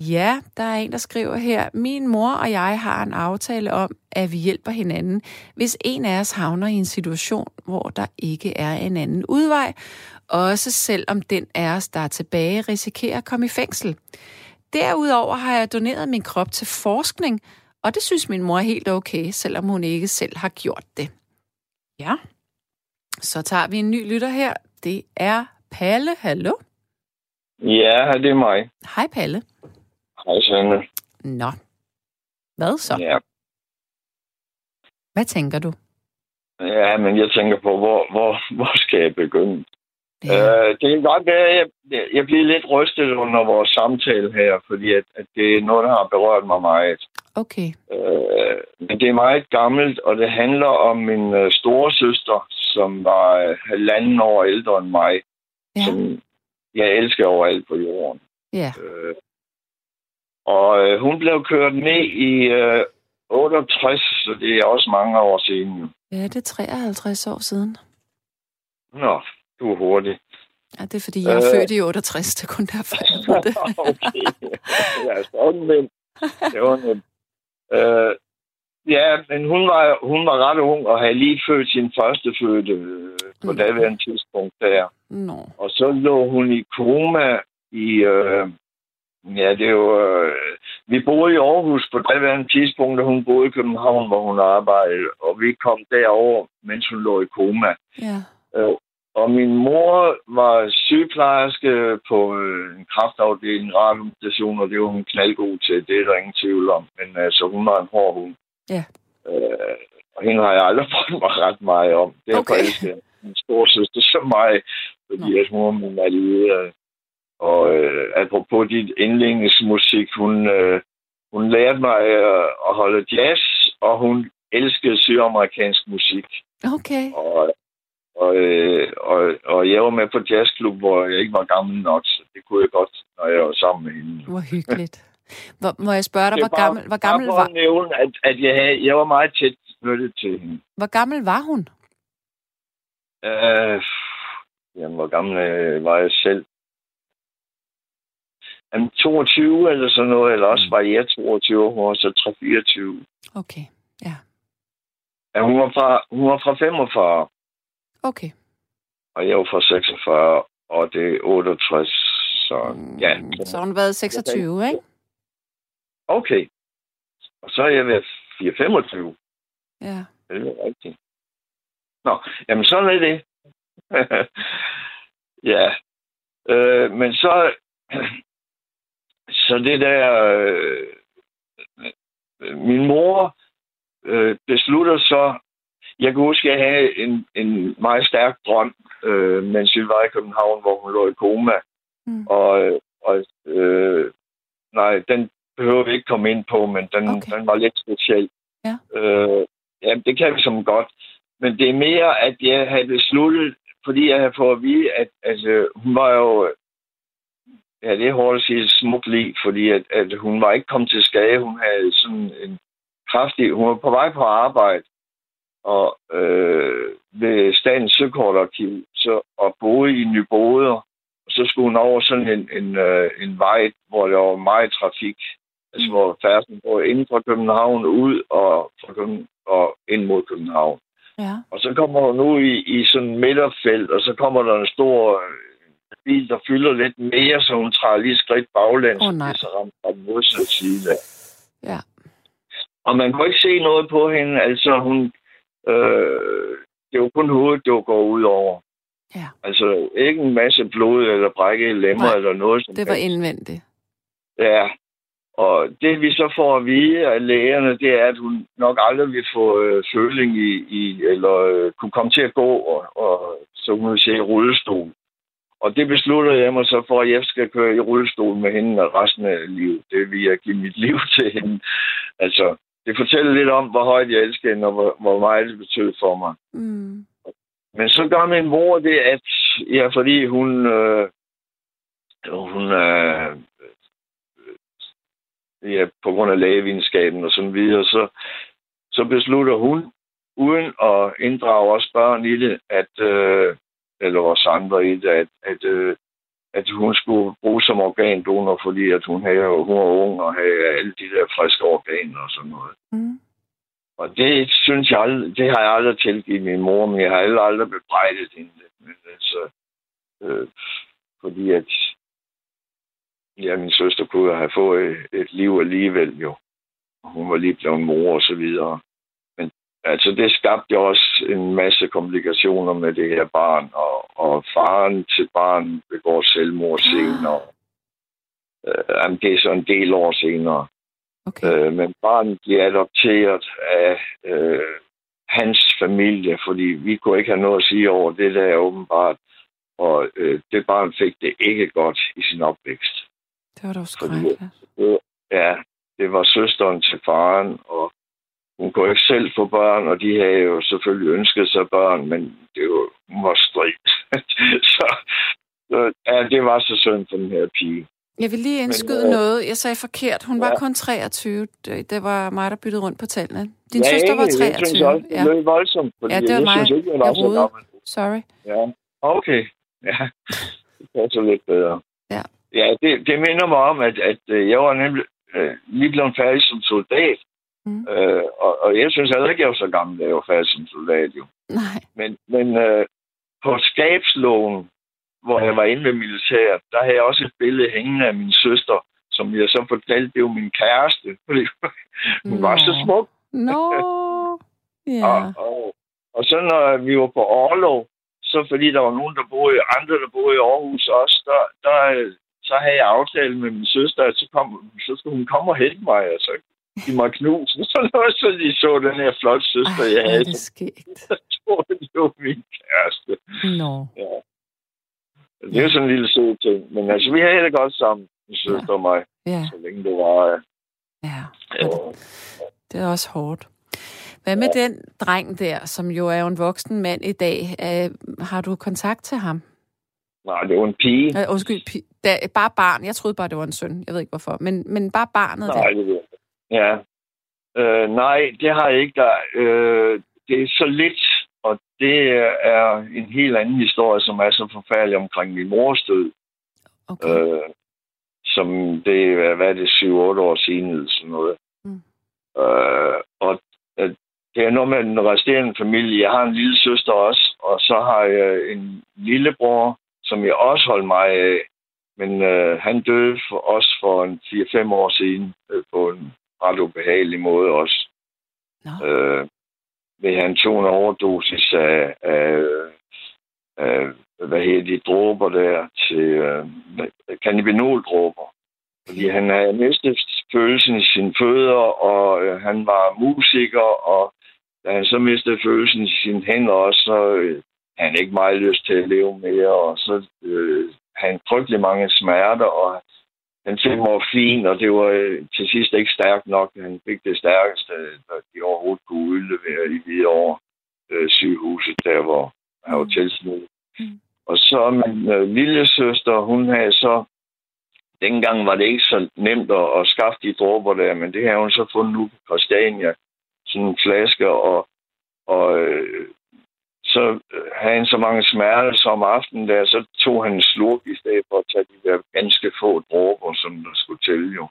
Ja, der er en, der skriver her, min mor og jeg har en aftale om, at vi hjælper hinanden, hvis en af os havner i en situation, hvor der ikke er en anden udvej, også selvom den af os, der er tilbage, risikerer at komme i fængsel. Derudover har jeg doneret min krop til forskning, og det synes min mor er helt okay, selvom hun ikke selv har gjort det. Ja, så tager vi en ny lytter her. Det er Palle. Hallo? Ja, det er mig. Hej Palle. Hej, Sanne. Nå. Hvad så? Ja. Hvad tænker du? ja, men jeg tænker på, hvor, hvor, hvor skal jeg begynde? Ja. Øh, det kan godt være, at jeg, jeg bliver lidt rystet under vores samtale her, fordi at, at det er noget, der har berørt mig meget. Okay. Øh, men det er meget gammelt, og det handler om min øh, store søster, som var øh, halvanden år ældre end mig, Ja. som jeg elsker overalt på jorden. Ja. Øh, og øh, hun blev kørt ned i øh, 68, så det er også mange år siden. ja, det er 53 år siden. Nå, du er hurtig. Ja, det er fordi, jeg er Øh. født i 68, det er kun derfor, jeg ved det. okay. Ja, sådan men. Det var nemt. Øh, ja, men hun var, hun var ret ung og havde lige født sin første fødte øh, på Mm. daværende tidspunkt der. Nå. Og så lå hun i koma i... Øh, ja, det er jo... Øh, vi boede i Aarhus på daværende tidspunkt, og hun boede i København, hvor hun arbejdede. Og vi kom derover, mens hun lå i koma. Ja. Øh, og min mor var sygeplejerske på øh, en kraftafdeling, radiostation, og det var hun knaldgod til. Det er der ingen tvivl om. Men altså, hun var en hård hund. Ja. Øh, og hende har jeg aldrig fået mig ret meget om. Derfor Okay. okay. elsker jeg min storsøster så meget, fordi Nå. at hun var min allierede. Og øh, apropos dit indlægningsmusik, hun, øh, hun lærte mig øh, at holde jazz, og hun elskede sydamerikansk musik. Okay. Og, og, øh, og, og jeg var med på jazzklub, hvor jeg ikke var gammel nok, så det kunne jeg godt, når jeg var sammen med hende. Hvor hyggeligt. Hvor, må jeg spørge dig, hvor gammel, hvor gammel, var, at nævne, at, at jeg, havde, jeg var meget tæt knyttet til hende. hvor gammel var hun? Øh, jamen, hvor gammel øh, var jeg selv? Jamen, 22 eller sådan noget, eller også var jeg 22 år, så 3-24. Okay. Ja. Ja, hun var fra, hun var fra 45, Okay. og jeg var fra 46, og det er 68, så ja. Mm, Så har hun været 26, ikke? Okay. Og så er jeg ved 4-25. Ja. Det er rigtigt. Nå, jamen sådan er det. ja. Øh, men så... Så det der... Øh, min mor øh, beslutter så... Jeg kan huske, at jeg havde en, en meget stærk drøm, øh, mens vi var i København, hvor hun lå i koma. Mm. Og, og øh, nej, den behøver vi ikke komme ind på, men den, okay. den var lidt speciel. Ja. Øh, ja, det kan vi som godt. Men det er mere, at jeg havde besluttet, fordi jeg havde fået at vide, at altså, hun var jo, ja, det er hårdt at sige, et smukt liv, fordi at, at hun var ikke kommet til skade. Hun havde sådan en kraftig, hun var på vej på arbejde, og øh, ved Statens Søkortarkiv, så, og boede i Nyboder, og så skulle hun over sådan en, en, øh, en vej, hvor der var meget trafik. Altså, hvor færden går ind fra København ud og, fra København, og ind mod København. Ja. Og så kommer hun ud i, i sådan en midterfelt, og så kommer der en stor bil, der fylder lidt mere, så hun træder lige skridt baglæns, og nej. så ramt fra den modsatte side. Ja. Og man kunne ikke se noget på hende, altså hun... Øh, det var kun hovedet, det var gået ud over. Ja. Altså ikke en masse blod eller brække lemmer Nej, eller noget som Det var helst. indvendigt. Ja, og det vi så får at vide af lægerne, det er, at hun nok aldrig vil få øh, føling i, i eller øh, kunne komme til at gå, og, og så hun vil sige rullestol. Og det beslutter jeg mig så for, at jeg skal køre i rullestol med hende resten af livet. Det vil jeg give mit liv til hende. Altså, det fortæller lidt om, hvor højt jeg elsker hende, og hvor, hvor meget det betød for mig. Mm. Men så gør min mor det, at ja, fordi hun øh, hun er ja, på grund af lægevidenskaben og sådan videre, så, så beslutter hun, uden at inddrage os børn i det, at, øh, eller vores andre i det, at, at, øh, at hun skulle bruge som organdonor, fordi at hun, havde, hun var ung og havde alle de der friske organer og sådan noget. Mm. Og det synes jeg aldrig, det har jeg aldrig tilgivet min mor, men jeg har aldrig, aldrig bebrejdet hende. Men altså, øh, fordi at ja, min søster kunne have fået et, et liv alligevel jo. Hun var lige blevet mor og så videre. Altså, det skabte jo også en masse komplikationer med det her barn, og, og faren til barn begår selvmord senere. Øh, det er så en del år senere. Okay. Øh, men barnet bliver adopteret af øh, hans familie, fordi vi kunne ikke have noget at sige over det der åbenbart. Og øh, det barn fik det ikke godt i sin opvækst. Det var da skrækkeligt. Ja, det var søsteren til faren, og hun kunne ikke selv få børn, og de havde jo selvfølgelig ønsket sig børn, men det var, hun var stridt. så, så ja, det var så synd for den her pige. Jeg vil lige indskyde Men, øh, noget. Jeg sagde forkert. Hun ja. var kun 23. Det var mig, der byttede rundt på tallene. Din ja, søster var 23. Det synes også, ja. det voldsomt. Ja, det var mig. Synes ikke, jeg, jeg rodede. Sorry. Ja, okay. Ja, det er så lidt bedre. Ja. Ja, det, det minder mig om, at, at øh, jeg var nemlig øh, lige blevet færdig som soldat. Mm. Øh, og, og jeg synes heller ikke, jeg var så gammel, da jeg var færdig som soldat, jo. Nej. Men, men øh, på skabsloven, hvor jeg var inde ved militæret, der havde jeg også et billede hængende af min søster, som jeg så fortalte, det var min kæreste, fordi hun Nå. var så smuk. Nå, ja. og, og, og så når vi var på overlov, så fordi der var nogen, der boede, andre, der boede i Aarhus også, der, der, så havde jeg aftalt med min søster, at så, kom, så skulle hun komme og hente mig, og så give mig knus. Så når så de så den her flotte søster, Ej, jeg havde, det skægt. så tror det var min kæreste. Nå. Ja. Det er jo sådan en lille sød ting. Men altså, vi havde det godt sammen, min søster ja. og mig. Ja. Så længe det var... Ja. ja. ja. Det er også hårdt. Hvad med ja. den dreng der, som jo er en voksen mand i dag? Uh, har du kontakt til ham? Nej, det var en pige. Uh, undskyld, pige. Da, bare barn. Jeg troede bare, det var en søn. Jeg ved ikke hvorfor. Men, men bare barnet nej, der. Det ja. Uh, nej, det har jeg ikke. Der. Uh, det er så lidt og det er en helt anden historie, som er så forfærdelig omkring min mors død. Okay. Øh, som det er, hvad er det, 7-8 år siden eller sådan noget. Mm. Øh, og øh, det er noget med den resterende familie. Jeg har en lille søster også, og så har jeg en lillebror, som jeg også holdt mig af. Men øh, han døde for os for en 4-5 år siden øh, på en ret ubehagelig måde også. No. Øh, ved han tog en overdosis af, af, af hvad hedder de dråber der til øh, cannabinoldråber. Fordi han havde mistet følelsen i sine fødder, og øh, han var musiker, og da han så mistede følelsen i sine hænder også, så øh, han ikke meget lyst til at leve mere, og så øh, han frygtelig mange smerter, og han fik morfin, og det var øh, til sidst ikke stærkt nok. Han fik det stærkeste, der de overhovedet kunne udlevere i Hvidovre øh, sygehuset, der hvor han var mm. tilsnit. Mm. Og så min øh, lille søster, hun havde så, dengang var det ikke så nemt at, at skaffe de dråber der, men det har hun så fundet nu på Christiania, sådan en flaske, og, og øh, så øh, havde han så mange smerter, så om aftenen der, så tog han en slurk i stedet for at tage de der ganske få dråber, som der skulle til jo.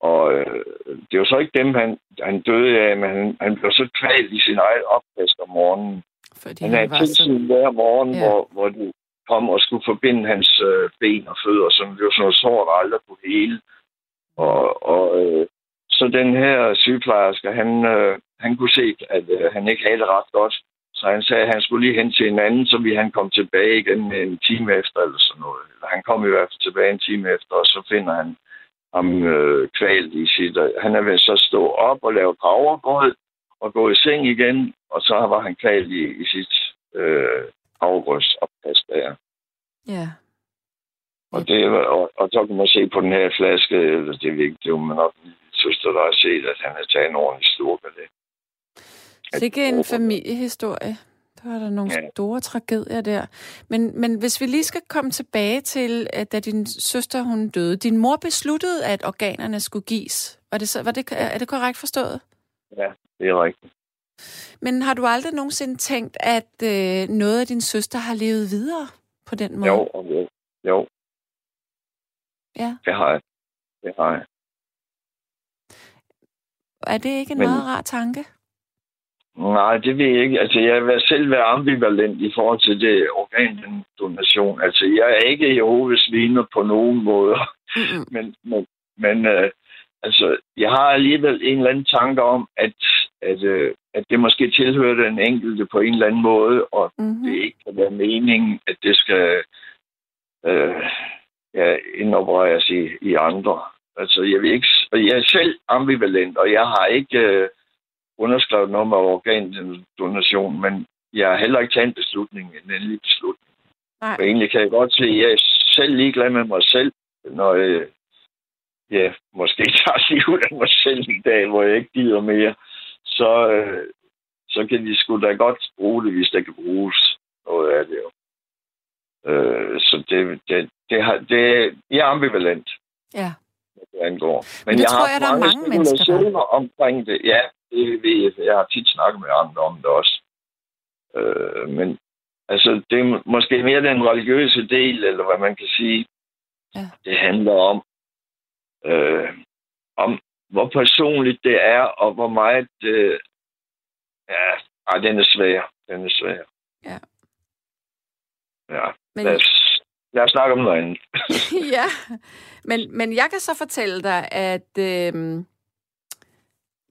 Og øh, det var så ikke dem, han, han døde af, men han, han blev så kvalt i sin eget opkast om morgenen. Fordi han havde tilsyn så... hver morgen, ja. hvor, hvor de kom og skulle forbinde hans øh, ben og fødder, som var sådan noget sår, der aldrig kunne hele. Og, og øh, så den her sygeplejerske, han, øh, han kunne se, at øh, han ikke havde det ret godt. Så han sagde, at han skulle lige hen til en anden, så vi han kom tilbage igen en time efter eller sådan noget. Eller han kom i hvert fald tilbage en time efter, og så finder han ham øh, kvalt i sit... Han er ved så stå op og lave havregrød og gå i seng igen, og så var han kvalt i, i sit øh, havregrødsopkast der. Ja. Og, det, og, og så kan man se på den her flaske, det er vigtigt, man nok søster, der har set, at han har taget en ordentlig slurk af det. Sikke en familiehistorie, du var der nogle ja. store tragedier der. Men, men hvis vi lige skal komme tilbage til, at da din søster hun døde, din mor besluttede, at organerne skulle gives. Var det så, var det, er det korrekt forstået? Ja, det er rigtigt. Men har du aldrig nogensinde tænkt, at øh, noget af din søster har levet videre på den måde? Jo, jo. jo. Ja. Det har jeg. Det har jeg. Er det ikke en Men... meget rar tanke? Nej, det ved jeg ikke. Altså, jeg vil selv være ambivalent i forhold til det organdonation. Altså, jeg er ikke Jehovas vidner på nogen måde. Mm-hmm. Men, men, men øh, altså, jeg har alligevel en eller anden tanke om, at, at, øh, at det måske tilhører den enkelte på en eller anden måde, og mm-hmm. det ikke kan være meningen, at det skal øh, ja, indopereres i, i andre. Altså, jeg, vil ikke, jeg er selv ambivalent, og jeg har ikke... Øh, underskrevet noget med organdonation, men jeg har heller ikke taget en beslutning, en endelig beslutning. Nej. Og egentlig kan jeg godt se, at jeg er selv ligeglad med mig selv, når jeg ja, måske tager livet af mig selv i dag, hvor jeg ikke gider mere, så, øh, så kan de sgu da godt bruge det, hvis der kan bruges noget af det. Øh, så det, det, det, har, det, jeg er ambivalent. Ja. Det angår. Men, Men det jeg tror har jeg, der er mange mennesker, der... omkring det. Ja, det ved jeg. Jeg har tit snakket med andre om det også. Øh, men altså, det er måske mere den religiøse del, eller hvad man kan sige. Ja. Det handler om, øh, om hvor personligt det er, og hvor meget... Øh, ja, ej, den er svær. Den er svær. Ja. Ja. Men... Lad, os, lad os snakke om noget andet. ja, men, men jeg kan så fortælle dig, at... Øh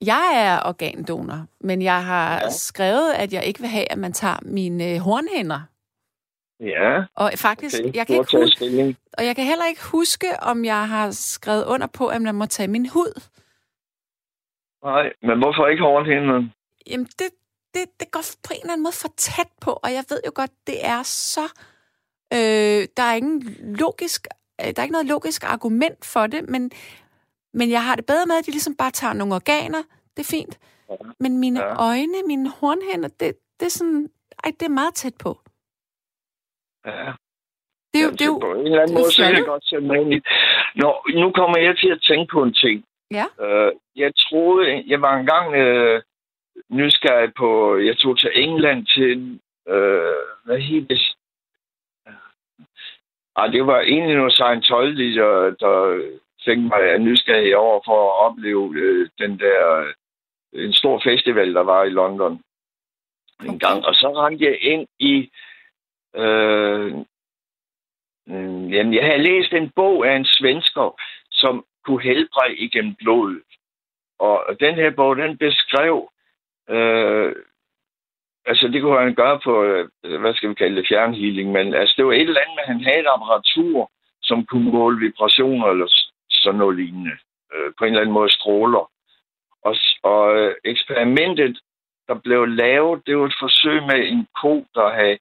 jeg er organdonor, men jeg har ja. skrevet, at jeg ikke vil have, at man tager mine øh, hornhænder. Ja. Og faktisk, okay. jeg kan ikke huske, og jeg kan heller ikke huske, om jeg har skrevet under på, at man må tage min hud. Nej, men hvorfor ikke hornhænderne? Jamen, det, det, det går på en eller anden måde for tæt på, og jeg ved jo godt, det er så... Øh, der er ingen logisk øh, der er ikke noget logisk argument for det, men, men jeg har det bedre med, at de ligesom bare tager nogle organer. Det er fint. Men mine ja. øjne, mine hornhænder, det, det er sådan... Ej, det er meget tæt på. Ja. Det er jo, det er jo, på en eller anden måde, så kan jeg godt sætte mig ind i. Nå, nu kommer jeg til at tænke på en ting. Ja. Uh, jeg troede, jeg var engang uh, nysgerrig på, jeg tog til England til, uh, hvad hed det? Ah, det var egentlig noget Scientology, der, der fik mig nysgerrig over for at opleve øh, den der øh, en stor festival, der var i London okay. en gang. Og så rendte jeg ind i... Øh, øh, jamen, jeg havde læst en bog af en svensker, som kunne helbrede igennem blodet. Og den her bog, den beskrev... Øh, altså, det kunne han gøre på, øh, hvad skal vi kalde det, fjernhealing, men altså, det var et eller andet med, at han havde et apparatur, som kunne måle vibrationer eller sådan noget lignende. Øh, på en eller anden måde stråler. Og, og øh, eksperimentet, der blev lavet, det var et forsøg med en ko, der havde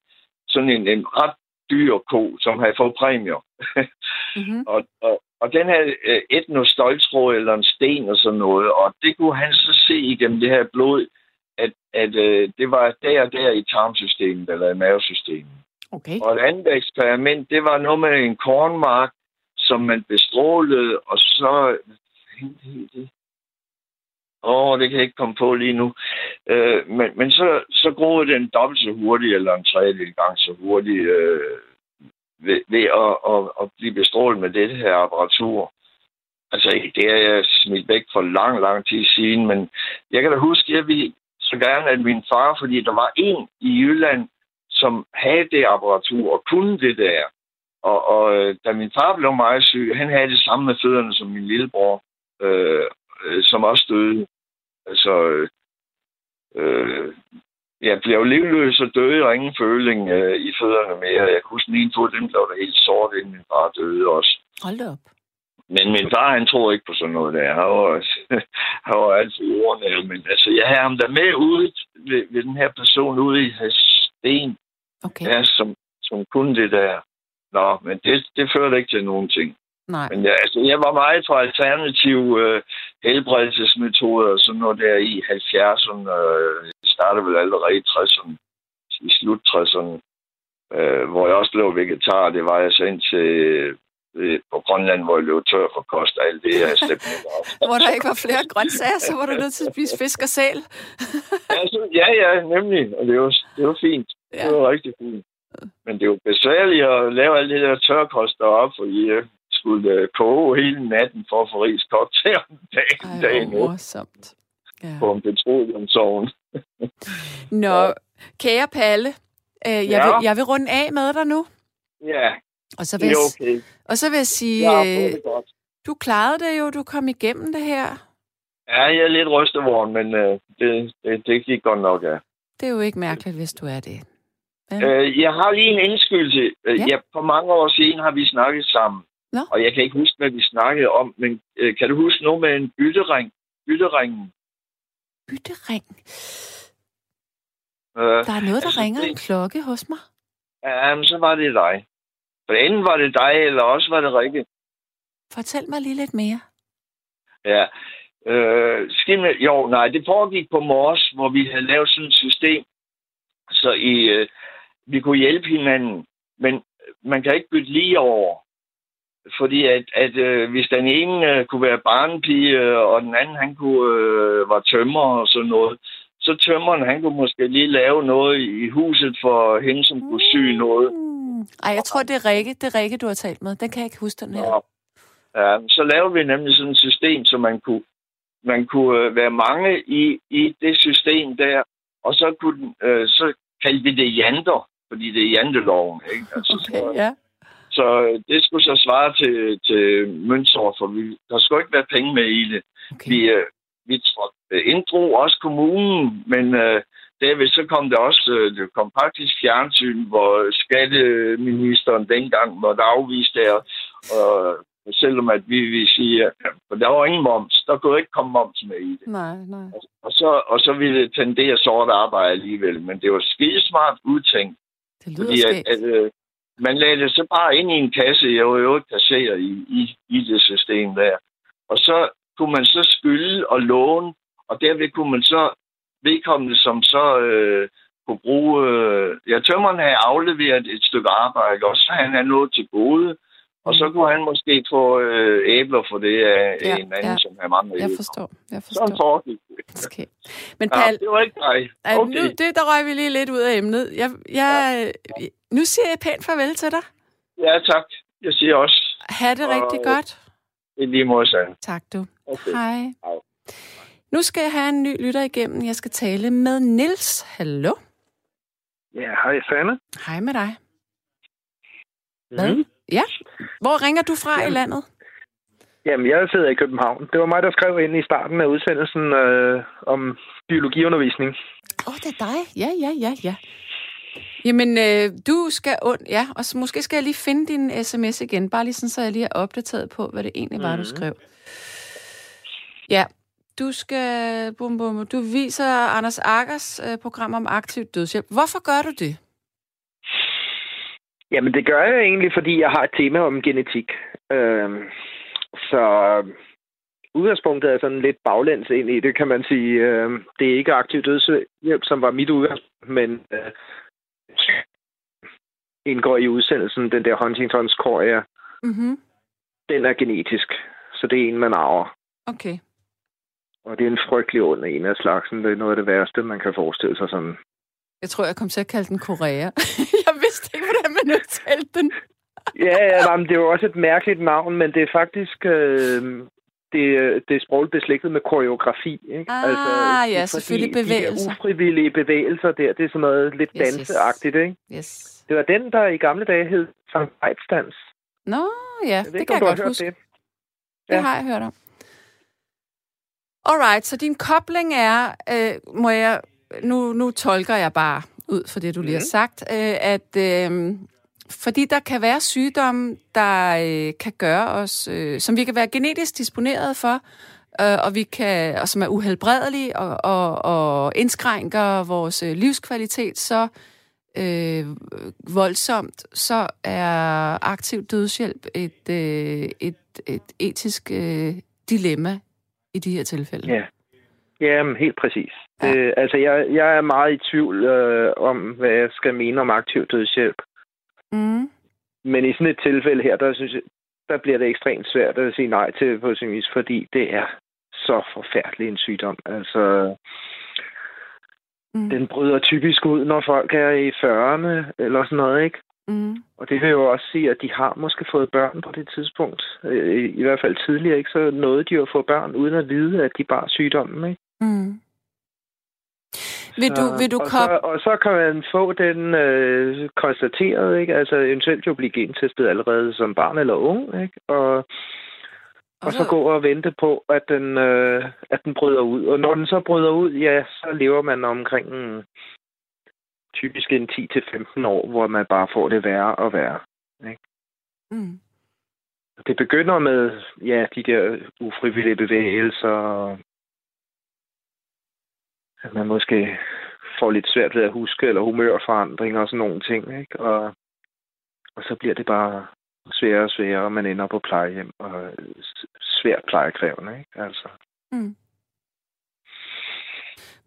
sådan en, en ret dyr ko, som havde fået præmier. mm-hmm. og, og, og den havde øh, et noget stoltråd eller en sten og sådan noget, og det kunne han så se igennem det her blod, at, at øh, det var der og der i tarmsystemet eller i mavesystemet. Okay. Og et andet eksperiment, det var noget med en kornmark, som man bestrålede, og så... Åh, oh, det kan jeg ikke komme på lige nu. Øh, men men så, så groede den dobbelt så hurtigt, eller en tredjedel gang så hurtigt, øh, ved, ved at, at, at blive bestrålet med det her apparatur. Altså, det er jeg smidt væk for lang, lang tid siden, men jeg kan da huske, at ville så gerne, at min far, fordi der var en i Jylland, som havde det apparatur og kunne det der. Og, og øh, da min far blev meget syg, han havde det samme med fødderne som min lillebror, øh, øh, som også døde. Altså, øh, øh, jeg blev livløs og døde, og ingen føling øh, i fødderne mere. Jeg kunne huske, min fod, den blev der helt sort, inden min far døde også. Hold op. Men min far, han tror ikke på sådan noget der. Han var, han var altid ordnær. Men altså, jeg havde ham der med ude ved, ved den her person ude i Sten. Okay. Ja, som, som kunne det der. Nå, men det, det førte ikke til nogen ting. Nej. Men ja, altså, jeg var meget for alternative øh, helbredelsesmetoder, sådan noget der i 70'erne. Øh, startede vel allerede i 60'erne. i slut 60'erne, øh, hvor jeg også blev vegetar. Det var jeg så ind til øh, på Grønland, hvor jeg løb tør for kost og alt det, op. Hvor der ikke var flere grøntsager, så var du nødt til at spise fisk og sæl. ja, så, ja, ja, nemlig. Og det var, det var fint. Ja. Det var rigtig fint. Men det jo besværligt at lave alt det der tørkost deroppe, fordi jeg skulle øh, koge hele natten for at få ris kogt til om dagen. Ej, dagen hvor morsomt. Ja. på en petroleumsovn. Nå, kære Palle, øh, jeg, Ja. vil, jeg vil runde af med dig nu. Ja, Og så vil, det jeg, er okay. og så vil jeg sige, Jeg øh, du klarede det jo, du kom igennem det her. Ja, jeg er lidt rystevogn, men øh, det, det, det gik godt nok, ja. Det er jo ikke mærkeligt, hvis du er det. Ja. Øh, jeg har lige en indskydelse. Øh, Ja. ja. For mange år siden har vi snakket sammen. Nå. Og jeg kan ikke huske, hvad vi snakkede om, men øh, kan du huske noget med en byttering? Bytteringen. Byttering. Øh, Der er noget, der altså, ringer det- en klokke hos mig. ja, men så var det dig. For enten var det dig, eller også var det Rikke. Fortæl mig lige lidt mere. Ja. Øh, skimme, jo, nej, det foregik på Mors, hvor vi havde lavet sådan et system, så I, øh, vi kunne hjælpe hinanden. Men man kan ikke bytte lige over. Fordi at, at øh, hvis den ene øh, kunne være barnepige, øh, og den anden han kunne øh, var tømmer og sådan noget, så tømmeren han kunne måske lige lave noget i huset for hende, som kunne sy noget. Ej, jeg tror, det er Rikke, det er Rikke, du har talt med. Den kan jeg ikke huske, den her. Og, ja, så lavede vi nemlig sådan et system, så man kunne, man kunne øh, være mange i, i det system der, og så, kunne, øh, så kaldte vi det janter, fordi det er janteloven. Ikke? Altså, Okay, så, ja. så øh, det skulle så svare til, til møntsår, for vi, der skulle ikke være penge med i det. Okay. Vi, øh, vi øh, inddrog også kommunen, men øh, derved så kom der også, øh, det kom faktisk fjernsyn, hvor skatteministeren dengang måtte afvise det, og, og selvom at vi vil sige, at for der var ingen moms, der kunne ikke komme moms med i det. Nej, nej. Og så, og så ville det tendere sort arbejde alligevel, men det var skidesmart udtænkt, Det lyder fordi at, skægt. at øh, man lagde det så bare ind i en kasse, jeg var jo ikke kasserer i, i, i det system der. Og så kunne man så skylde og låne, og derved kunne man så vedkommende, som så øh, kunne bruge... Øh, ja, tømmeren havde afleveret et stykke arbejde, og så havde han noget til gode, og så kunne han måske få øh, æbler for det af Ja, ja, en anden, ja. ja. som havde mange Jeg æbler. forstår, jeg Sådan forstår. foregik det. Okay. Men Ja, Pal, det var ikke dig. okay. Nu, det, der røg vi lige lidt ud af emnet. Jeg, jeg, Nu siger jeg pænt farvel til dig. Ja, tak. Jeg siger også Ha' det Og- rigtig godt. i lige modsat. Tak du. Okay. Hej. Hej. Nu skal jeg have en ny lytter igennem. Jeg skal tale med Nils. Hallo. Ja, hej Sanne. Hej med dig. Hvad? Mm. Ja. Hvor ringer du fra i Jamen. landet? Jamen, jeg sidder i København. Det var mig, der skrev ind i starten af udsendelsen øh, om biologiundervisning. Åh, oh, det er dig. Ja, ja, ja, ja. Jamen, øh, du skal und... Ja, og så måske skal jeg lige finde din sms igen, bare lige sådan, så jeg lige er opdateret på, hvad det egentlig var, du Mhm. skrev. Ja, du skal... Bum, bum, du viser Anders Akkers øh, program om aktiv dødshjælp. Hvorfor gør du det? Jamen, det gør jeg egentlig, fordi jeg har et tema om genetik. Øh, så udgangspunktet er sådan lidt baglæns ind i det, kan man sige. Øh, det er ikke aktiv dødshjælp, som var mit udgangspunkt, men øh, indgår i udsendelsen, den der Huntingtons korea, Mhm. den er genetisk. Så det er en, man arver. Okay. Og det er en frygtelig ond en af slagsen. Det er noget af det værste, man kan forestille sig sådan. Jeg tror, jeg kom til at kalde den Korea. jeg vidste ikke, hvordan man udtalte den. Ja, ja men det er jo også et mærkeligt navn, men det er faktisk... Øh, det, det er sprogligt beslægtet med koreografi. Ikke? Ah, det er ja, fordi selvfølgelig De bevægelser. der ufrivillige bevægelser der, det er sådan noget lidt Yes, danseagtigt, ikke? Yes. Det var den, der i gamle dage hed Sankt. Nå, ja, Jeg ved det ikke, kan jeg godt huske. det. Det Ja. har jeg hørt om. Alright, så din kobling er, øh, må jeg, nu, nu tolker jeg bare ud fra det, du lige har Mhm. sagt, øh, at øh, fordi der kan være sygdomme, der øh, kan gøre os, øh, som vi kan være genetisk disponeret for, øh, og vi kan, og som er uhelbredelige og, og, og indskrænker vores øh, livskvalitet, så øh, voldsomt, så er aktiv dødshjælp et, øh, et, et etisk øh, dilemma i de her tilfælde. Ja. Jamen, helt præcis. Ja. Det, altså, jeg, jeg er meget i tvivl øh, om, hvad jeg skal mene om aktiv dødshjælp. Mm. Men i sådan et tilfælde her, der synes jeg, der bliver det ekstremt svært at sige nej til på sin vis, fordi det er så forfærdelig en sygdom. Altså, mm. den bryder typisk ud, når folk er i 40'erne eller sådan noget, ikke? Mm. Og det vil jo også sige, at de har måske fået børn på det tidspunkt. Øh, I hvert fald tidligere, ikke? Så nåede de jo at få børn, uden at vide, at de bar sygdommen, ikke? Mm. Vil du, vil du og, kop... så, og så kan man få den øh, konstateret, ikke? Altså eventuelt jo blive gentestet allerede som barn eller ung, ikke? Og, og, og så... så gå og vente på, at den, øh, at den bryder ud. Og når den så bryder ud, ja, så lever man omkring en, typisk en 10-15 år, hvor man bare får det værre og værre. Ikke? Mm. Det begynder med ja, de der ufrivillige bevægelser, at man måske får lidt svært ved at huske, eller humørforandringer og sådan nogle ting. Ikke? Og, og så bliver det bare sværere og sværere, og man ender på plejehjem, og svært plejekrævende. Ikke? Altså. Mm.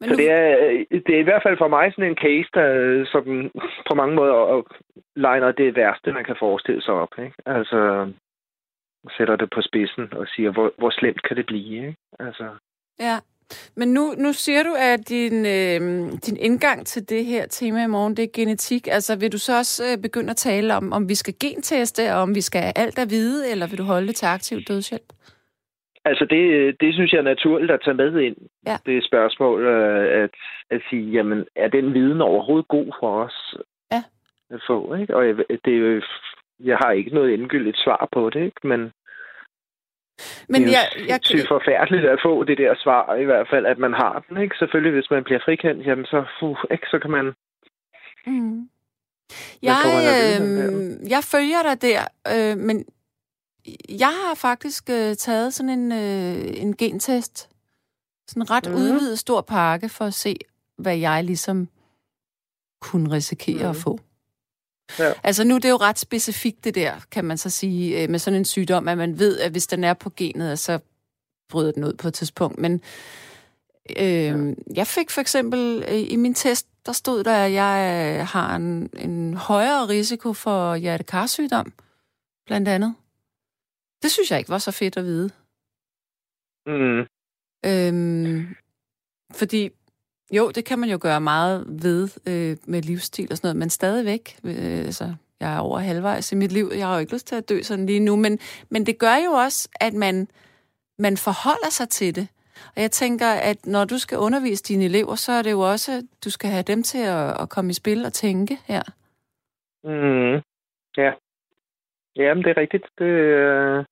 Men så nu... det, er, det er i hvert fald for mig sådan en case, der sådan, på mange måder legner det værste, man kan forestille sig op. Ikke? Altså, sætter det på spidsen og siger, hvor, hvor slemt kan det blive? Ikke? Altså. Ja, men nu, nu siger du, at din, øh, din indgang til det her tema i morgen, det er genetik. Altså vil du så også øh, begynde at tale om, om vi skal genteste, og om vi skal alt at vide, eller vil du holde det til aktiv dødshjælp? Altså det, det synes jeg er naturligt at tage med ind. Ja. Det spørgsmål øh, at, at sige, jamen er den viden overhovedet god for os ja. at få? Ikke? Og jeg, det jeg har ikke noget endegyldigt svar på det, ikke? men men det er jeg, jeg, jeg, forfærdeligt at få det der svar, i hvert fald, at man har den. Ikke? Selvfølgelig, hvis man bliver frikendt, jamen så, uh, ikke, så kan man... Mm. Jeg, øh, jeg følger dig der, øh, men jeg har faktisk øh, taget sådan en, øh, en gentest. Sådan en ret mm. udvidet stor pakke for at se, hvad jeg ligesom kunne risikere mm. at få. Ja. Altså nu det er jo ret specifikt det der, kan man så sige, øh, med sådan en sygdom, at man ved, at hvis den er på genet, så bryder den ud på et tidspunkt. Men øh, ja. jeg fik for eksempel øh, i min test, der stod der, at jeg har en, en højere risiko for hjertekarsygdom, blandt andet. Det synes jeg ikke var så fedt at vide. Mm. Øhm, fordi jo, det kan man jo gøre meget ved øh, med livsstil og sådan noget, men stadigvæk, øh, altså, jeg er over halvvejs i mit liv, jeg har jo ikke lyst til at dø sådan lige nu, men, men det gør jo også, at man, man forholder sig til det. Og jeg tænker, at når du skal undervise dine elever, så er det jo også, du skal have dem til at, at komme i spil og tænke her. Mm. Ja. Jamen, det er rigtigt. Det, øh...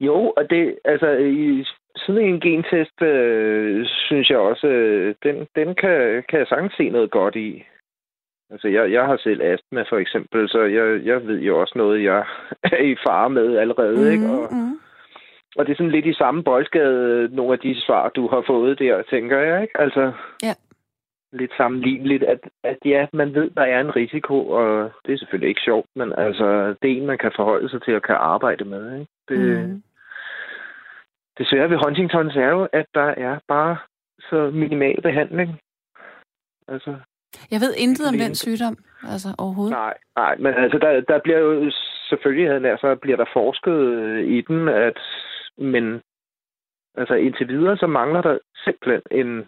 Jo, og det, altså, i sådan en gentest, øh, synes jeg også, øh, den, den kan, kan jeg sagtens se noget godt i. Altså, jeg, jeg har selv astma, for eksempel, så jeg, jeg ved jo også noget, jeg er i fare med allerede, mm, ikke? Og, mm. og det er sådan lidt i samme boldgade, nogle af de svar, du har fået der, tænker jeg, ikke? Altså, ja. Lidt sammenligneligt, at, at ja, man ved, der er en risiko, og det er selvfølgelig ikke sjovt, men altså, det er en, man kan forholde sig til og kan arbejde med, ikke? Det, mm det svære ved Huntingtons er jo, at der er bare så minimal behandling. Altså, jeg ved intet om den sygdom, altså overhovedet. Nej, nej men altså, der, der bliver jo selvfølgelig, havde så bliver der forsket i den, at, men altså indtil videre, så mangler der simpelthen en,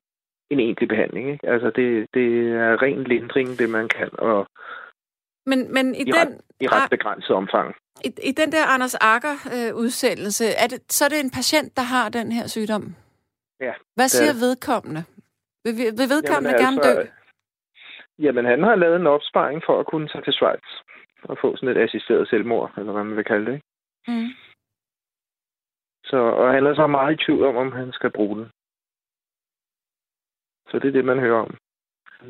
en egentlig behandling. Ikke? Altså, det, det er ren lindring, det man kan, og men, men i, i, den, ret, i ret begrænset omfang. I, I den der Anders Akker-udsendelse, øh, er det, så er det en patient, der har den her sygdom? Ja. Hvad siger vedkommende? Vil, vil vedkommende jamen, gerne altså, dø? Jamen, han har lavet en opsparing for at kunne tage til Schweiz og få sådan et assisteret selvmord, eller hvad man vil kalde det. Ikke? Mm. Så, og han er så meget i tvivl om, om han skal bruge den. Så det er det, man hører om.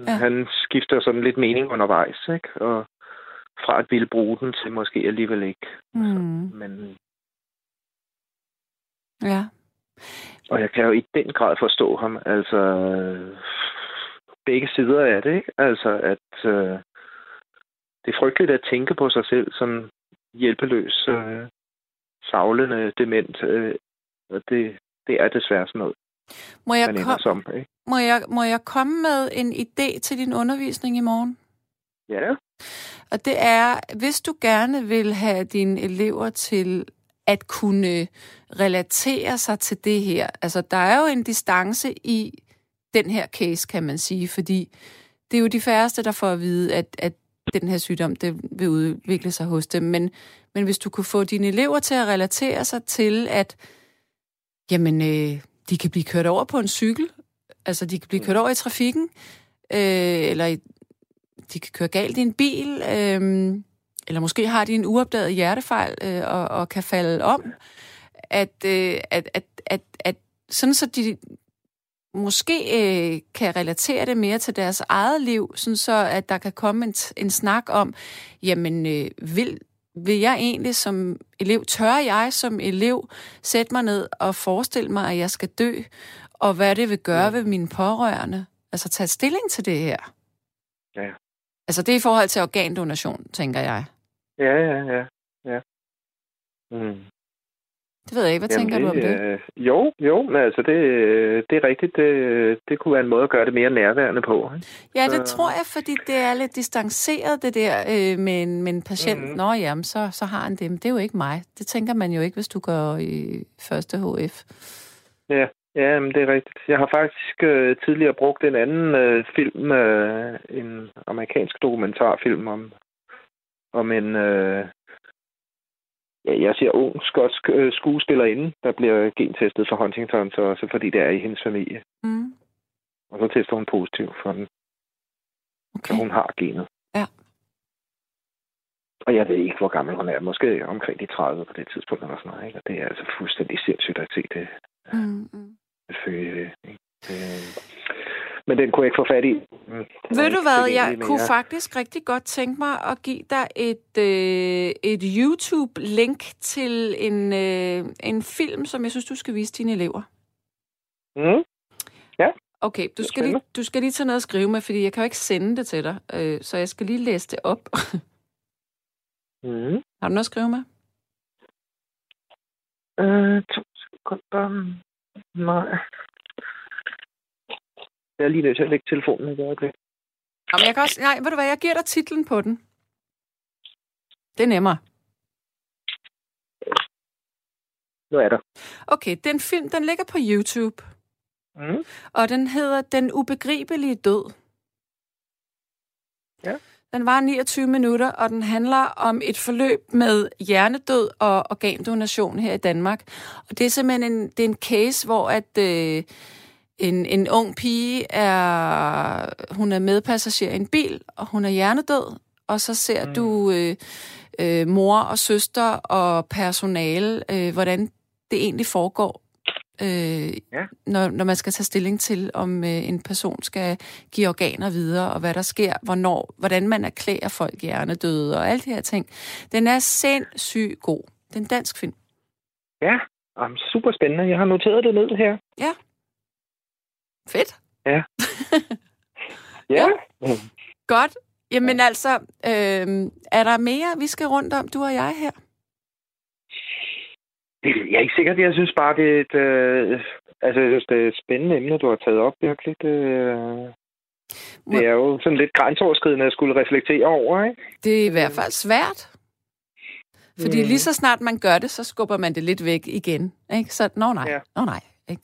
Ja. Han skifter sådan lidt mening undervejs, ikke? Og fra at ville bruge den til måske alligevel ikke. Mm. Så, men... Ja. Og jeg kan jo i den grad forstå ham. Altså, begge sider af det, ikke? Altså, at øh, det er frygteligt at tænke på sig selv som hjælpeløs, øh, savlende, dement. Øh, og det, det er desværre sådan noget. Må jeg, man kom, som. Ikke? må, jeg, må jeg komme med en idé til din undervisning i morgen? Ja, Og det er, hvis du gerne vil have dine elever til at kunne relatere sig til det her. Altså, der er jo en distance i den her case, kan man sige, fordi det er jo de færreste, der får at vide, at, at den her sygdom, det vil udvikle sig hos dem. Men, men hvis du kunne få dine elever til at relatere sig til, at jamen, øh, de kan blive kørt over på en cykel, altså de kan blive kørt over i trafikken, øh, eller i, de kan køre galt i en bil, øh, eller måske har de en uopdaget hjertefejl øh, og, og kan falde om, at, øh, at, at, at, at sådan så de måske øh, kan relatere det mere til deres eget liv, sådan så at der kan komme en, en snak om, jamen øh, vil, vil jeg egentlig som elev, tør jeg som elev sætte mig ned og forestille mig, at jeg skal dø, og hvad det vil gøre ved mine pårørende? Altså tage stilling til det her. Ja. Altså det er i forhold til organdonation, tænker jeg. ja, ja, ja. ja. Mm. Det ved jeg ikke. Hvad tænker du om det? Øh, jo, jo, men altså det, det er rigtigt. Det, det kunne være en måde at gøre det mere nærværende på. Ikke? Ja, det så- tror jeg, fordi det er lidt distanceret, det der øh, med, en, med en patient. Mhm. Mm-hmm. Nå jamen, så, så har han det. Men det er jo ikke mig. Det tænker man jo ikke, hvis du går i første HF. Ja, ja men det er rigtigt. Jeg har faktisk øh, tidligere brugt en anden øh, film, øh, en amerikansk dokumentarfilm om, om en, øh, ja, jeg siger ung skotsk øh, skuespillerinde, der bliver gentestet for Huntington, så også fordi det er i hendes familie. Mm. Og så tester hun positiv for den, så Okay. hun har genet. Ja. Og jeg ved ikke, hvor gammel hun er. Måske omkring de 30 på det tidspunkt eller sådan noget. Ikke? Og det er altså fuldstændig sindssygt at se det. Mm, mm. Selvfølgelig. ikke? Det- Men den kunne jeg ikke få fat i. Mm, Ved du hvad, jeg tilgængelig kunne mere. faktisk rigtig godt tænke mig at give dig et, øh, et YouTube-link til en, øh, en film, som jeg synes, du skal vise dine elever. Mm. Okay, du skal, lige, du skal lige tage noget at skrive med, fordi jeg kan jo ikke sende det til dig, øh, så jeg skal lige læse det op. Mm. Har du noget at skrive med? Øh, to sekunder. Nej. Jeg er lige nødt til at lægge telefonen i øjeblik. Jamen, jeg kan også, nej, ved du hvad, jeg giver dig titlen på den. Det er nemmere. Nu er der. Okay, den film, den ligger på YouTube, Mm. og den hedder Den ubegribelige død. Ja. Den var 29 minutter, og den handler om et forløb med hjernedød og organdonation her i Danmark. Og det er simpelthen en, det er en case, hvor at øh, en, en ung pige er, hun er medpassager i en bil, og hun er hjernedød, og så ser mm. du øh, øh, mor og søster og personale, øh, hvordan det egentlig foregår, øh, Ja. når, når man skal tage stilling til, om øh, en person skal give organer videre, og hvad der sker, hvornår, hvordan man erklærer folk hjernedøde, og alle de her ting. Den er sindssygt god. Det er en dansk film. Ja, Jamen, super spændende. Jeg har noteret det ned her. Fedt. Ja. Ja. Mm. Godt. Jamen altså, øh, er der mere, vi skal rundt om, du og jeg her? Jeg er ikke sikker. Jeg synes bare, det er et, øh, altså, jeg synes, det er et spændende emne, du har taget op virkelig. Det, øh, det er jo sådan lidt grænseoverskridende at skulle reflektere over, ikke? Det er i hvert fald svært. Fordi Mm. lige så snart man gør det, så skubber man det lidt væk igen. Ikke? Så, nå nej, Ja. nå nej. Ikke?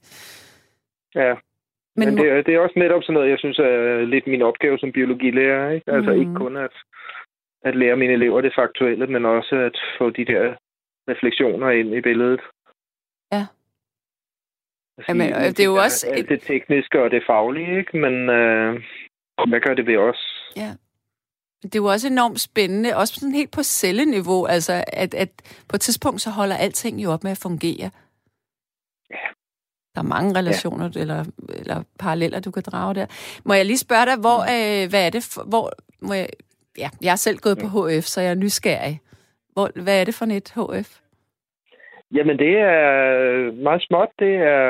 Ja. Men, Men, det, er, det er også netop sådan noget, jeg synes er lidt min opgave som biologilærer. Ikke? Altså Mhm. ikke kun at, at lære mine elever det faktuelle, men også at få de der refleksioner ind i billedet. Ja. At Jamen, sige, øh, det er jo også Alt et- det tekniske og det faglige, ikke? Men øh, hvad gør det ved os? Ja. Det er jo også enormt spændende, også sådan helt på celleniveau, altså at, at på et tidspunkt så holder alting jo op med at fungere. Ja. Der er mange relationer ja. eller, eller paralleller, du kan drage der. Må jeg lige spørge dig, hvor, øh, hvad er det for, hvor, må jeg, ja, jeg har selv gået på HF, så jeg er nysgerrig. Hvor, hvad er det for et HF? Jamen, det er meget småt. Det er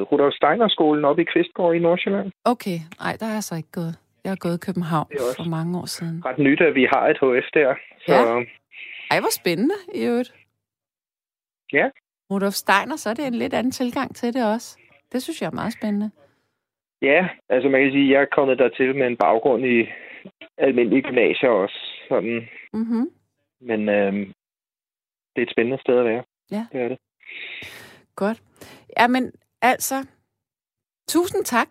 Rudolf Steiner skolen oppe i Kvistgård i Nordsjælland. Okay, nej, der er jeg så ikke gået. Jeg har gået i København er for mange år siden. Ret nyt, at vi har et HF der. Så Ja. Ej, hvor spændende i øvrigt. Ja. Rudolf Steiner, så er det en lidt anden tilgang til det også. Det synes jeg er meget spændende. Ja, altså man kan sige, at jeg er kommet dertil med en baggrund i almindelige gymnasier også. Sådan. Mm-hmm. Men øhm, det er et spændende sted at være. Ja. Det er det. Godt. Jamen, altså, tusind tak.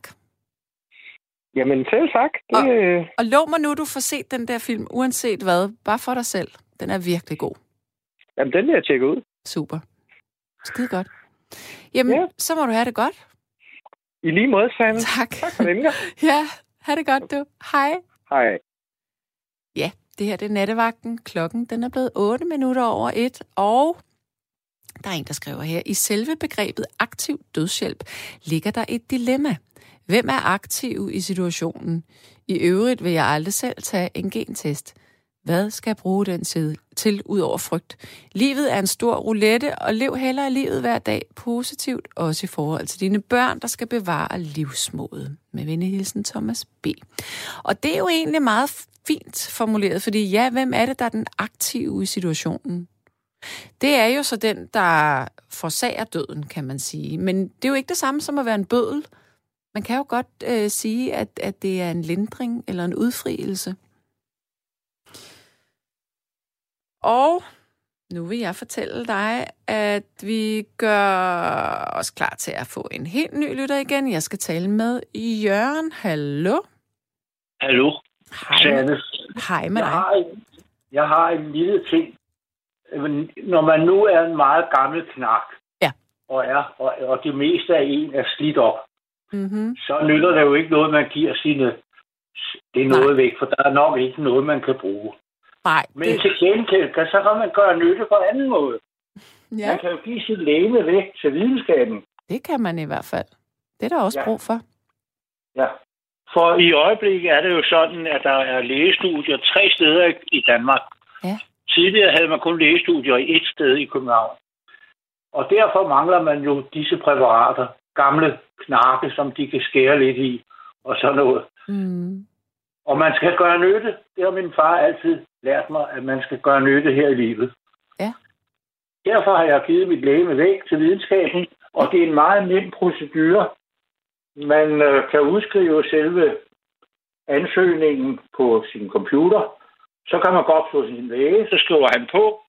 Jamen selv tak. Det, Og- øh, Og lov mig nu, du får set den der film, uanset hvad. Bare for dig selv. Den er virkelig god. jamen den vil jeg tjekke ud. Super. Skide godt. Jamen, Ja. så må du have det godt. I lige måde, Sanne. Tak. Tak for den. Ja, have det godt, du. Hej. Hej. Ja, det her det er nattevagten. Klokken den er blevet 8 minutter over et, og der er en, der skriver her, i selve begrebet aktiv dødshjælp ligger der et dilemma. Hvem er aktiv i situationen? I øvrigt vil jeg aldrig selv tage en gentest. Hvad skal jeg bruge den til, til ud over frygt? Livet er en stor roulette, og lev hellere livet hver dag positivt, også i forhold til dine børn, der skal bevare livsmodet. Med venlig Thomas B. Og det er jo egentlig meget fint formuleret, fordi ja, hvem er det, der er den aktive i situationen? Det er jo så den, der forsager døden, kan man sige. Men det er jo ikke det samme som at være en bødel. Man kan jo godt øh, sige, at, at det er en lindring eller en udfrielse. Og nu vil jeg fortælle dig, at vi gør os klar til at få en helt ny lytter igen. Jeg skal tale med Jørgen. Hallo? Hallo, Hej. Hej med Jeg dig. har, en, jeg har en lille ting. Når man nu er en meget gammel knak, Ja. og, er, og, og det meste af en er slidt op, Mm-hmm. så nytter det jo ikke noget, man giver sine det er noget væk, for der er nok ikke noget, man kan bruge. Nej, Men det, til gengæld, kan, så kan man gøre nytte på anden måde. ja, Man kan jo give sit læge væk til videnskaben. det kan man i hvert fald. Det er der også Ja. brug for. Ja. For i øjeblikket er det jo sådan, at der er lægestudier tre steder i- i Danmark. Ja. Tidligere havde man kun lægestudier i et sted i København. Og derfor mangler man jo disse præparater, gamle knarke, som de kan skære lidt i, og sådan noget. Mm. Og man skal gøre nytte. Det har min far altid lært mig, at man skal gøre nytte her i livet. Ja. Derfor har jeg givet mit læge væk til videnskaben, og det er en meget nem procedure. Man øh, kan udskrive selve ansøgningen på sin computer. Så kan man gå op på sin læge, så skriver han på,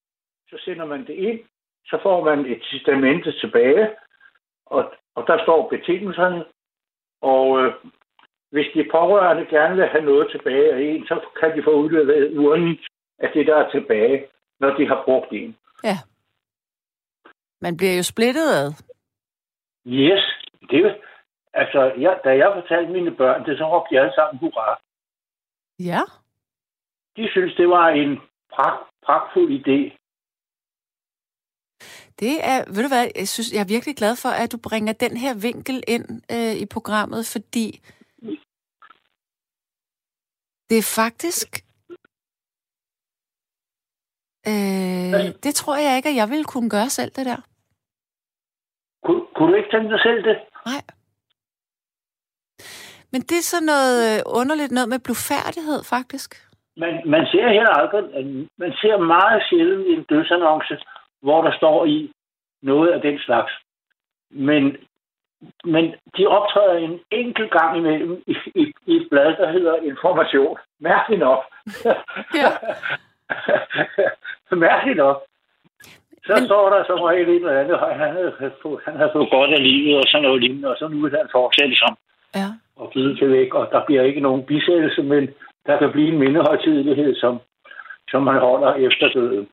så sender man det ind, så får man et testamente tilbage, og, og der står betingelserne, og øh, hvis de pårørende gerne vil have noget tilbage af en, så kan de få udleveret urnen af det, der er tilbage, når de har brugt en. Ja. Man bliver jo splittet ad. Yes, det er Altså, jeg, da jeg fortalte mine børn det, så råbte de alle sammen hurra. Ja. De synes, det var en pragt, pragtfuld idé. Det er, ved du hvad, jeg, synes, jeg er virkelig glad for, at du bringer den her vinkel ind øh, i programmet, fordi det er faktisk... Øh, det tror jeg ikke, at jeg ville kunne gøre selv, det der. Kun, kunne du ikke tænke dig selv det? Nej. Men det er sådan noget øh, underligt noget med blufærdighed, faktisk. Man, man ser heller aldrig, man ser meget sjældent en dødsannonce, hvor der står i noget af den slags. Men, men de optræder en enkelt gang imellem i, i, i et blad, der hedder Information. Mærkeligt nok. Ja. Mærkeligt nok. Så Men- står der som regel et eller andet, og han havde, fået, han havde fået godt af livet, og sådan noget lignende, og så nu vil han fortsætte som Ja. og givet til væk, og der bliver ikke nogen bisættelse, men der kan blive en mindehøjtidelighed, som, som man holder efter døden.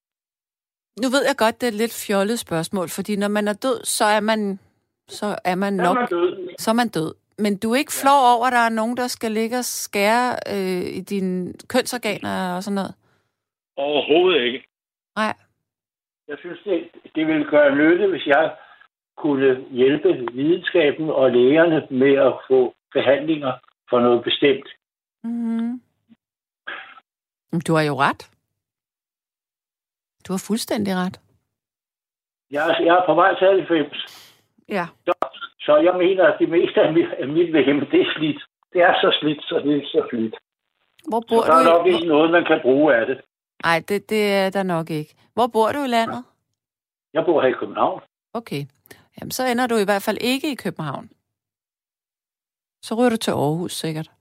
Nu ved jeg godt, det er et lidt fjollet spørgsmål, fordi når man er død, så er man, så er man nok, man død, så er man død. Men du er ikke flov over, at der er nogen, der skal ligge og skære øh, i dine kønsorganer og sådan noget? overhovedet ikke. Nej. Jeg synes, det, det ville gøre nytte, hvis jeg kunne hjælpe videnskaben og lægerne med at få behandlinger for noget bestemt. Mm-hmm. Du har jo ret. Du har fuldstændig ret. Jeg, er- jeg er på vej til 90, Ja. så jeg mener, at det meste af mit, af mit VM, det er slidt. Det er så slidt, så det er så slidt. Hvor Så bor der er du? nok i- ikke noget, man kan bruge af det. Nej, det, det er der nok ikke. Hvor bor du i landet? Jeg bor her i København. Okay. Jamen, så ender du i hvert fald ikke i København. Så ryger du til Aarhus sikkert.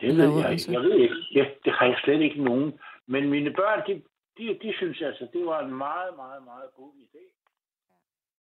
Det ved jeg ikke. Jeg ved ikke. Ja, det har jeg slet ikke nogen. Men mine børn, de, de, de synes altså, det var en meget, meget, meget god idé.